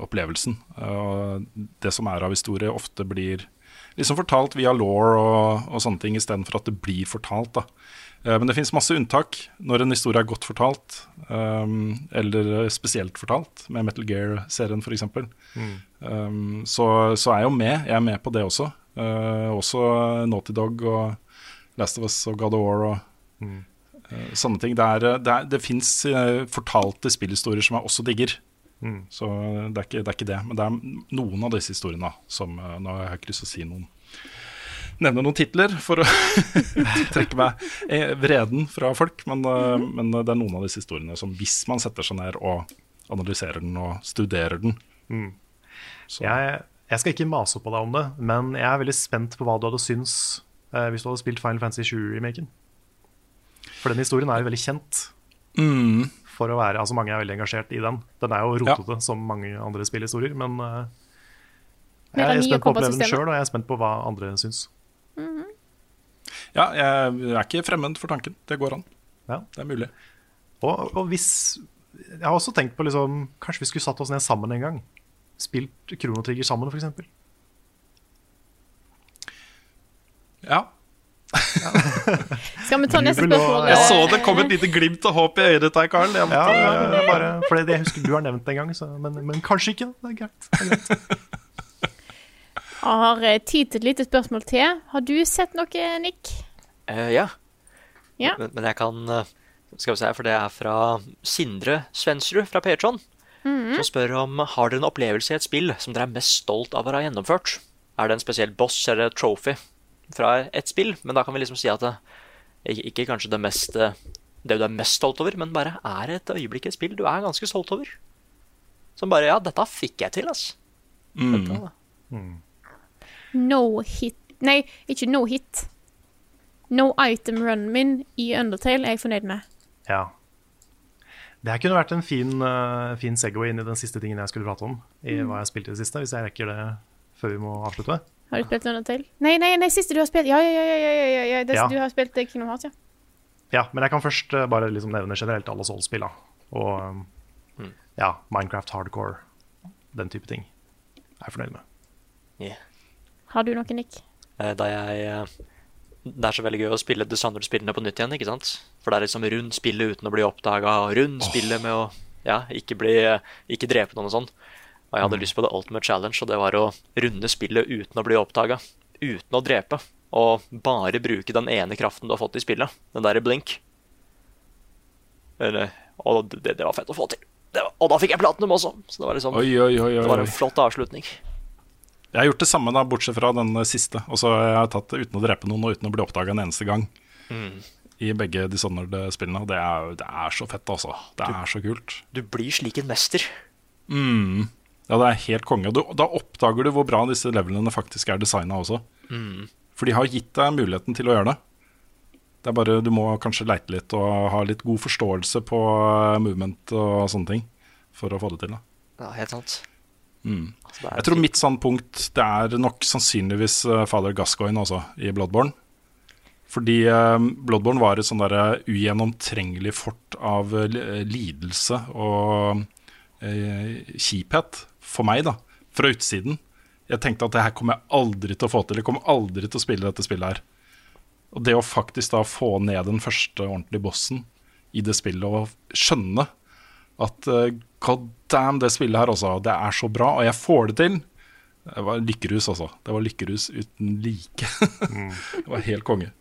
opplevelsen. Og det som er av historie, ofte blir liksom fortalt via law og, og sånne ting, istedenfor at det blir fortalt. da. Men det fins masse unntak når en historie er godt fortalt, um, eller spesielt fortalt, med Metal Gear-serien f.eks. Um, så, så er jeg jo med. Jeg er med på det også. Eh, også Naughty Dog og Last of Us og God of War og eh, sånne ting. Det, er, det, er, det fins fortalte spillhistorier som jeg også digger. Mm. Så det er, ikke, det er ikke det. Men det er noen av disse historiene som eh, Nå har jeg ikke lyst til å si noen Nevne noen titler for å trekke meg eh, vreden fra folk. Men, eh, men det er noen av disse historiene som hvis man setter seg ned og analyserer den og studerer den så, Jeg, jeg skal ikke mase på deg om det, men jeg er veldig spent på hva du hadde syns eh, hvis du hadde spilt Final Fantasy 7-remaken. For den historien er jo veldig kjent. mm, For å være, altså Mange er veldig engasjert i den. Den er jo rotete som mange andre spillhistorier, men eh, jeg, jeg er spent på å oppleve den sjøl, og jeg er spent på hva andre syns. Ja, jeg er ikke fremmed for tanken. Det går an. Ja. Det er mulig. Og, og hvis, jeg har også tenkt på liksom, Kanskje vi skulle satt oss ned sammen en gang. Spilt Krono Trigger sammen, f.eks. Ja. Skal vi ta neste spørsmål? Jeg så det kom et lite glimt av håp i øyet ditt. Jeg Ja, ja, ja, bare, for det, det jeg husker du har nevnt en gang, så, men, men kanskje ikke. Det er greit. Det er greit. Jeg har eh, tid til et lite spørsmål til. Har du sett noe, Nick? Uh, ja. Ja. Men, men jeg kan eh, Skal vi se, for det er fra Sindre Svensrud fra Patron. Mhm. Som spør om har dere en opplevelse i et spill som dere er mest stolt av å ha gjennomført. Er det en spesiell boss eller trophy fra et spill? Men da kan vi liksom si at det ikke, ikke kanskje det mest eh, det du er mest stolt over, men bare er et øyeblikk i et spill du er ganske stolt over. Som bare Ja, dette fikk jeg til, altså. Dette, No hit Nei, ikke no hit. No item run min i Undertale er jeg fornøyd med. Ja. Det her kunne vært en fin, uh, fin Segway inn i den siste tingen jeg skulle prate om. I hva jeg spilte i det siste, hvis jeg rekker det før vi må avslutte. Har du spilt Undertale? Nei, nei, nei, siste du har spilt Ja, ja, ja, ja, ja, ja, ja. Det, Ja. Du har spilt eh, Kingdom Hearts, ja. Ja, men jeg kan først uh, bare liksom nevne generelt alle Souls-spill. Og um, ja, Minecraft Hardcore, den type ting. Er jeg fornøyd med. yeah. Har du noe, Nick? Eh, Da jeg Det er så veldig gøy å spille Dishonored-spillene på nytt igjen, ikke sant? For det er liksom rund spillet uten å bli oppdaga, og rund spillet med å ja, ikke, bli, ikke drepe noen og sånn. Og jeg hadde lyst på The Ultimate Challenge, og det var å runde spillet uten å bli oppdaga. Uten å drepe. Og bare bruke den ene kraften du har fått i spillet. Den derre blink. Eller, og det, det var fett å få til. Var, og da fikk jeg platinum også, så det var liksom oi, oi, oi, Det var en flott avslutning. Jeg har gjort det samme, da, bortsett fra den siste. Og så har jeg tatt det uten å drepe noen og uten å bli oppdaga en eneste gang. Mm. I begge Dishonored-spillene. Og det er, det er så fett, altså. Det er så kult. Du blir slik en mester. Mm. Ja, det er helt konge. Du, da oppdager du hvor bra disse levelene faktisk er designa også. Mm. For de har gitt deg muligheten til å gjøre det. Det er bare, Du må kanskje leite litt og ha litt god forståelse på eh, movement og sånne ting for å få det til. da Ja, helt sant. Mm. Altså, Jeg tror mitt standpunkt Det er nok sannsynligvis eh, Father Gascoigne også, i Bloodborne. Fordi eh, Bloodborne var et sånn derre ugjennomtrengelig fort av eh, lidelse og kjiphet for meg, da. Fra utsiden. Jeg tenkte at det her kommer jeg aldri til å få til. Jeg kommer aldri til å spille dette spillet her. Og det å faktisk da få ned den første ordentlige bossen i det spillet, og skjønne at uh, god damn, det spillet her også, det er så bra, og jeg får det til. Det var lykkerus, altså. Det var lykkerus uten like. det var helt konge.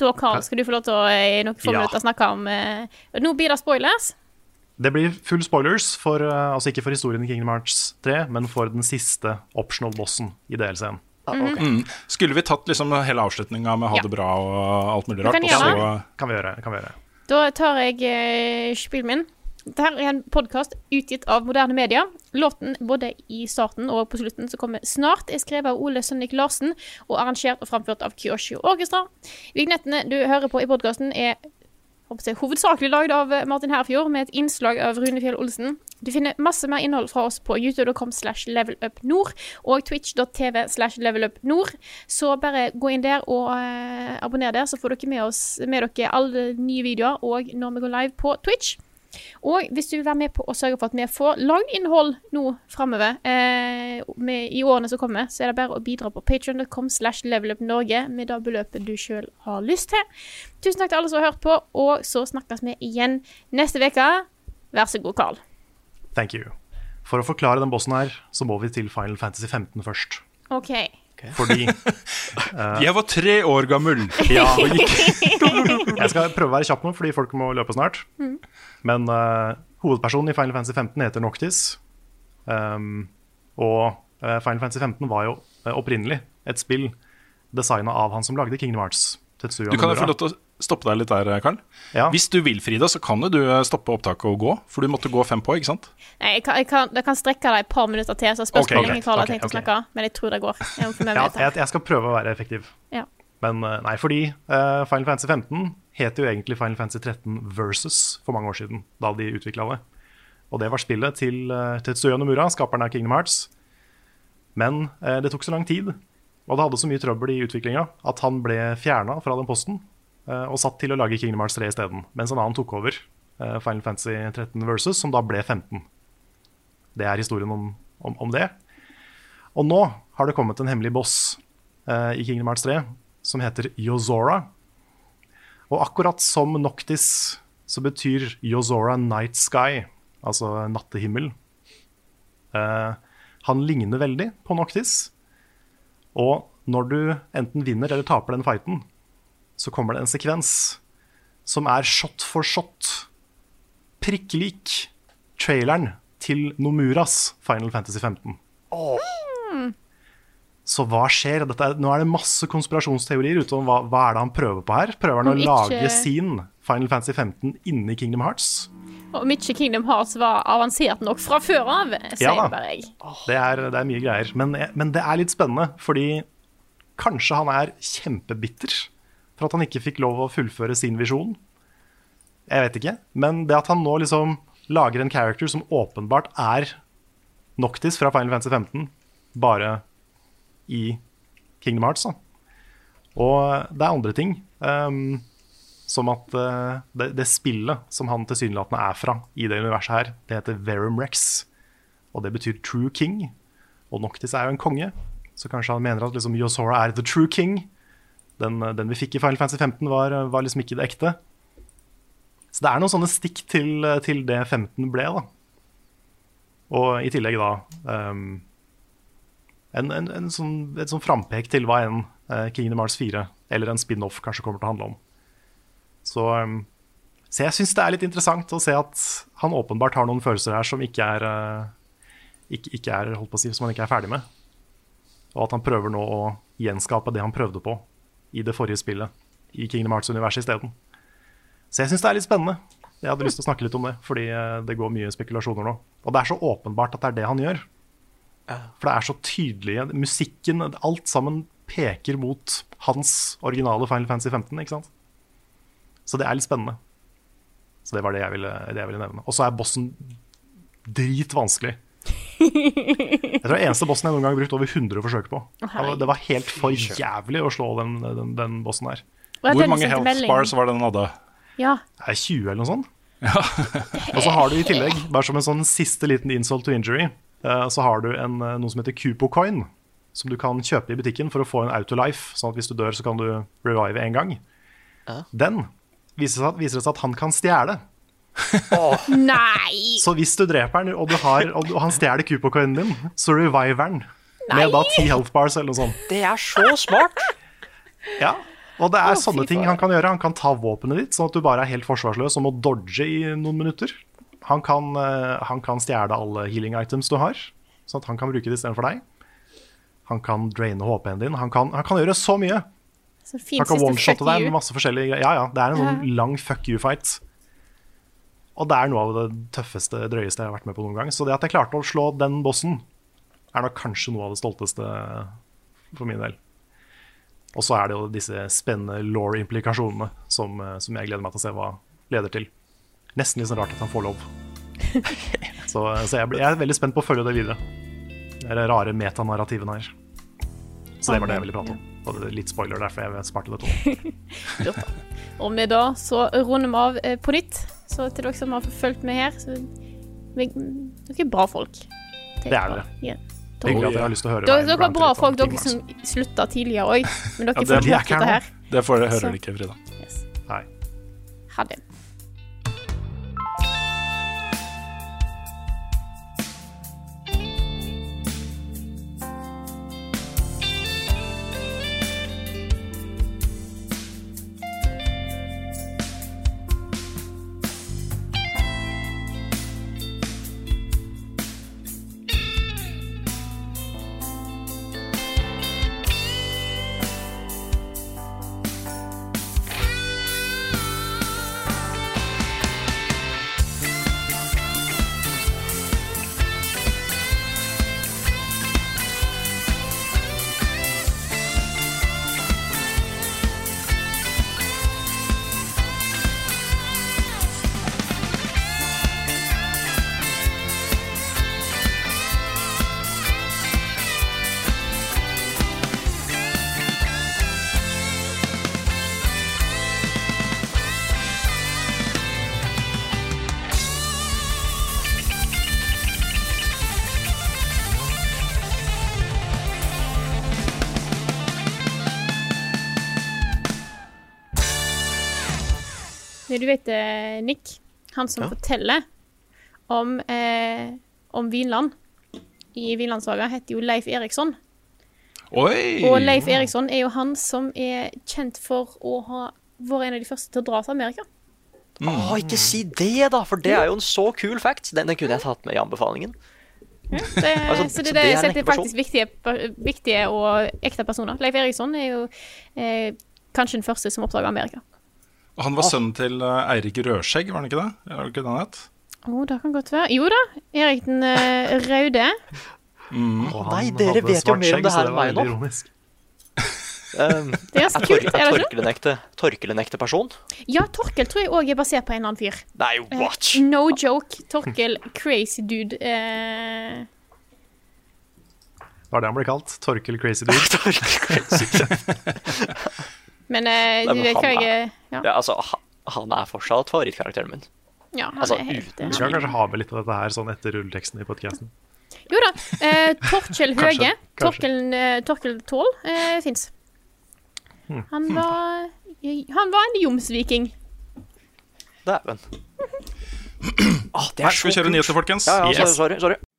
Da, Karl, skal du få lov til å eh, i noen få Ja. minutter snakke om eh, Nå blir det spoilers. Det blir full spoilers, for, uh, altså ikke for historien i Kingdom Hearts 3, men for den siste optional bossen i DLC-en. Mm. Skulle vi tatt liksom hele avslutninga med ha det bra og alt mulig rart? kan og gjøre så- det. Kan vi gjøre. Kan vi gjøre. Da tar jeg eh, spillet min. Dette er en podkast utgitt av moderne media. Låten både i starten og på slutten som kommer snart, er skrevet av Ole Sønnik Larsen og arrangert og framført av Kyosho Orkestra. Vignettene du hører på i podkasten, er håper hovedsakelig lagd av eh, Martin Herfjord med et innslag av Rune Fjell Olsen. Du finner masse mer innhold fra oss på youtube.com slash levelupnord og twitch.tv slash levelupnord. Så bare gå inn der og eh, abonner der, så får dere med, oss, med dere alle nye videoer og når vi går live på Twitch. Og hvis du vil være med på å sørge for at vi får lagd innhold nå framover eh, i årene som kommer, så er det bare å bidra på patreon.com slash levelupnorge med det beløpet du sjøl har lyst til. Tusen takk til alle som har hørt på, og så snakkes vi igjen neste uke. Vær så god, Carl. Thank you. For å forklare den bossen her, så må vi til Final Fantasy 15 først. OK. Fordi Jeg var tre år gammel. Ja, og gikk. Jeg skal prøve å være kjapp nå, fordi folk må løpe snart. Mm. Men uh, hovedpersonen i Final Fantasy 15 heter Noctis. Um, og uh, Final Fantasy 15 var jo opprinnelig et spill designa av han som lagde Kingdom Hearts. Tetsuya Du kan jo få lov til å stoppe deg litt der, Karl. Ja. Hvis du vil, Frida, så kan jo du eh, stoppe opptaket og gå. For du måtte gå fem på, ikke sant? Nei, jeg kan, jeg kan, jeg kan strekke det et par minutter til, så spørs hvor lenge Karl har tenkt å snakke. Men jeg tror det går. Jeg Ja, jeg, jeg skal prøve å være effektiv. Ja. Men eh, nei, fordi uh, Final Fantasy 15 het jo egentlig Final Fantasy 13 Versus for mange år siden, da de utvikla det. Og det var spillet til uh, Tetsuya Nomura, skaperen av Kingdom Hearts. Men uh, det tok så lang tid, og det hadde så mye trøbbel i utviklinga, at han ble fjerna fra den posten og satt til å lage Kingdom Hearts 3 isteden, mens en annen tok over eh, Final Fantasy 13 Versus, som da ble 15. Det er historien om, om, om det. Og nå har det kommet en hemmelig boss eh, i Kingdom Hearts 3 som heter Yozora. Og akkurat som Noctis så betyr Yozora Night Sky, altså nattehimmel. Eh, han ligner veldig på Noctis. Og når du enten vinner eller taper den fighten, så kommer det en sekvens som er shot for shot prikk lik traileren til Nomuras Final Fantasy 15. Så hva skjer? Er, nå er det masse konspirasjonsteorier ute om hva, hva er det han prøver på her. Prøver han Om å ikke- lage sin Final Fantasy 15 inni Kingdom Hearts? Om ikke Kingdom Hearts var avansert nok fra før av, sier Ja bare jeg. Det er, det er mye greier. Men, men det er litt spennende, fordi kanskje han er kjempebitter for at han ikke fikk lov å fullføre sin visjon. Jeg vet ikke. Men det at han nå liksom lager en character som åpenbart er Noctis fra Final Fantasy 15, bare i Kingdom Hearts. Da. Og det er andre ting. Um, som at uh, det, det spillet som han tilsynelatende er fra i det universet her, det heter Verum Rex. Og det betyr True King. Og Noctis er jo en konge, så kanskje han mener at liksom Yosora er the true king. Den, den vi fikk i Final Fantasy 15, var, var liksom ikke det ekte. Så det er noen sånne stikk til, til det 15 ble, da. Og i tillegg da um, en, en, en sånn, et sånn frampek til hva enn uh, Kingdom Hearts 4 eller en spin-off kanskje kommer til å handle om. Så, um, så jeg syns det er litt interessant å se at han åpenbart har noen følelser her som ikke er, uh, ikke, ikke er holdt på å si, som han ikke er ferdig med. Og at han prøver nå å gjenskape det han prøvde på i det forrige spillet, i Kingdom Hearts-universet isteden. Så jeg syns det er litt spennende. Jeg hadde lyst til å snakke litt om det, fordi eh, det går mye spekulasjoner nå. Og det er så åpenbart at det er det han gjør. For det er så tydelig. Musikken, alt sammen peker mot hans originale Final Fantasy 15, ikke sant? Så det er litt spennende. Så det var det jeg ville, det jeg ville nevne. Og så er bossen dritvanskelig. Jeg tror det er eneste bossen jeg noen gang har brukt over 100 forsøk på. Det var helt for jævlig å slå den, den, den bossen her. Hvor den mange health melding. bars var det den hadde? Ja. Det er 20 eller noe sånt. og så har du i tillegg, bare som en sånn siste liten insult to injury, eh, så har du en, eh, noe som heter Cupo Coin, som du kan kjøpe i butikken for å få en autolife, sånn at hvis du dør, så kan du revive en gang. Den viser det seg at han kan stjele. Nei! Så hvis du dreper han, og, du har, og du- og han stjeler Cupo-coinen din, så reviver han med da 10 health bars eller noe sånt. Det er så smart! Ja, og det er oh, sånne ting han kan gjøre. Han kan ta våpenet ditt, sånn at du bare er helt forsvarsløs og må dodge i noen minutter. Han kan, eh, han kan stjele alle healing items du har, sånn at han kan bruke det istedenfor deg. Han kan draine HP-en din. Han kan, han kan gjøre så mye. Så Han kan one-shotte deg med masse forskjellige greier. Ja, ja, det er en sånn lang fuck you-fight. Og det er noe av det tøffeste, drøyeste jeg har vært med på noen gang. Så det at jeg klarte å slå den bossen, er nok kanskje noe av det stolteste for min del. Og så er det jo disse spennende law-implikasjonene som, eh, som jeg gleder meg til å se hva leder til. Nesten litt sånn rart at han får lov. Så, så jeg, jeg er veldig spent på å følge det videre. Det er rare metanarrativene her. Så det var det jeg ville prate om. Og det er litt spoiler, der, for jeg sparte det to. Og med da så runder vi av eh, på nytt. Så til dere som har fulgt med her, så vi, Dere er bra folk. Det er dere. Ja. Hyggelig at dere har lyst til å høre Dere, meg dere er bra folk, dere som slutta tidligere òg. Men dere Ja, det- får de dette fortsette her. Det får, hører Så- dere ikke, Frida. Nei. Ha det. Du vet eh, Nick, han som Ja. forteller om, eh, om Vinland i Vinlandssaga, heter jo Leif Eriksson. Oi! Og Leif Eriksson er jo han som er kjent for å ha vært en av de første til å dra til Amerika. Å, ikke si det, da! For det er jo en så kul fact. Den, den kunne jeg tatt med i anbefalingen. Det, Altså, så det, så det, det er faktisk viktige, viktige og ekte personer. Leif Eriksson er jo eh, kanskje den første som oppdaga Amerika. Og han var sønnen til eh, Eirik Rødskjegg, var han ikke det? Er det ikke det han het? Oh, det kan godt være. Jo da, Erik den uh, røde. Mm. Oh, Nei, dere vet jo mer om det her enn meg nå. Um, Det er er kult, er er det ikke? Torkel en ekte, Torkel en ekte person? Ja, Torkel tror jeg òg er basert på en annen fyr. Nei, watch uh, No joke. Torkel crazy dude. Uh... Hva er det han ble kalt. Torkel Crazy Dude. Torkel Crazy. Men eh, Nei, du men vet han hva jeg er- er ja. Ja, altså, han, han er fortsatt favorittkarakteren min. ja, han altså, er helt uten eh, Vi skal kanskje ha med litt av dette her sånn etter rulleteksten i podkasten. Jo da. Eh, Torkjell Høge. kanskje. Torkel, eh, Torkel Tål eh, fins. Hmm. Han var Han var en jomsviking. Dæven. Åh, det Nei, er skal vi kjøre kult. nyheter, folkens? Ja, ja, Yes. sorry, sorry.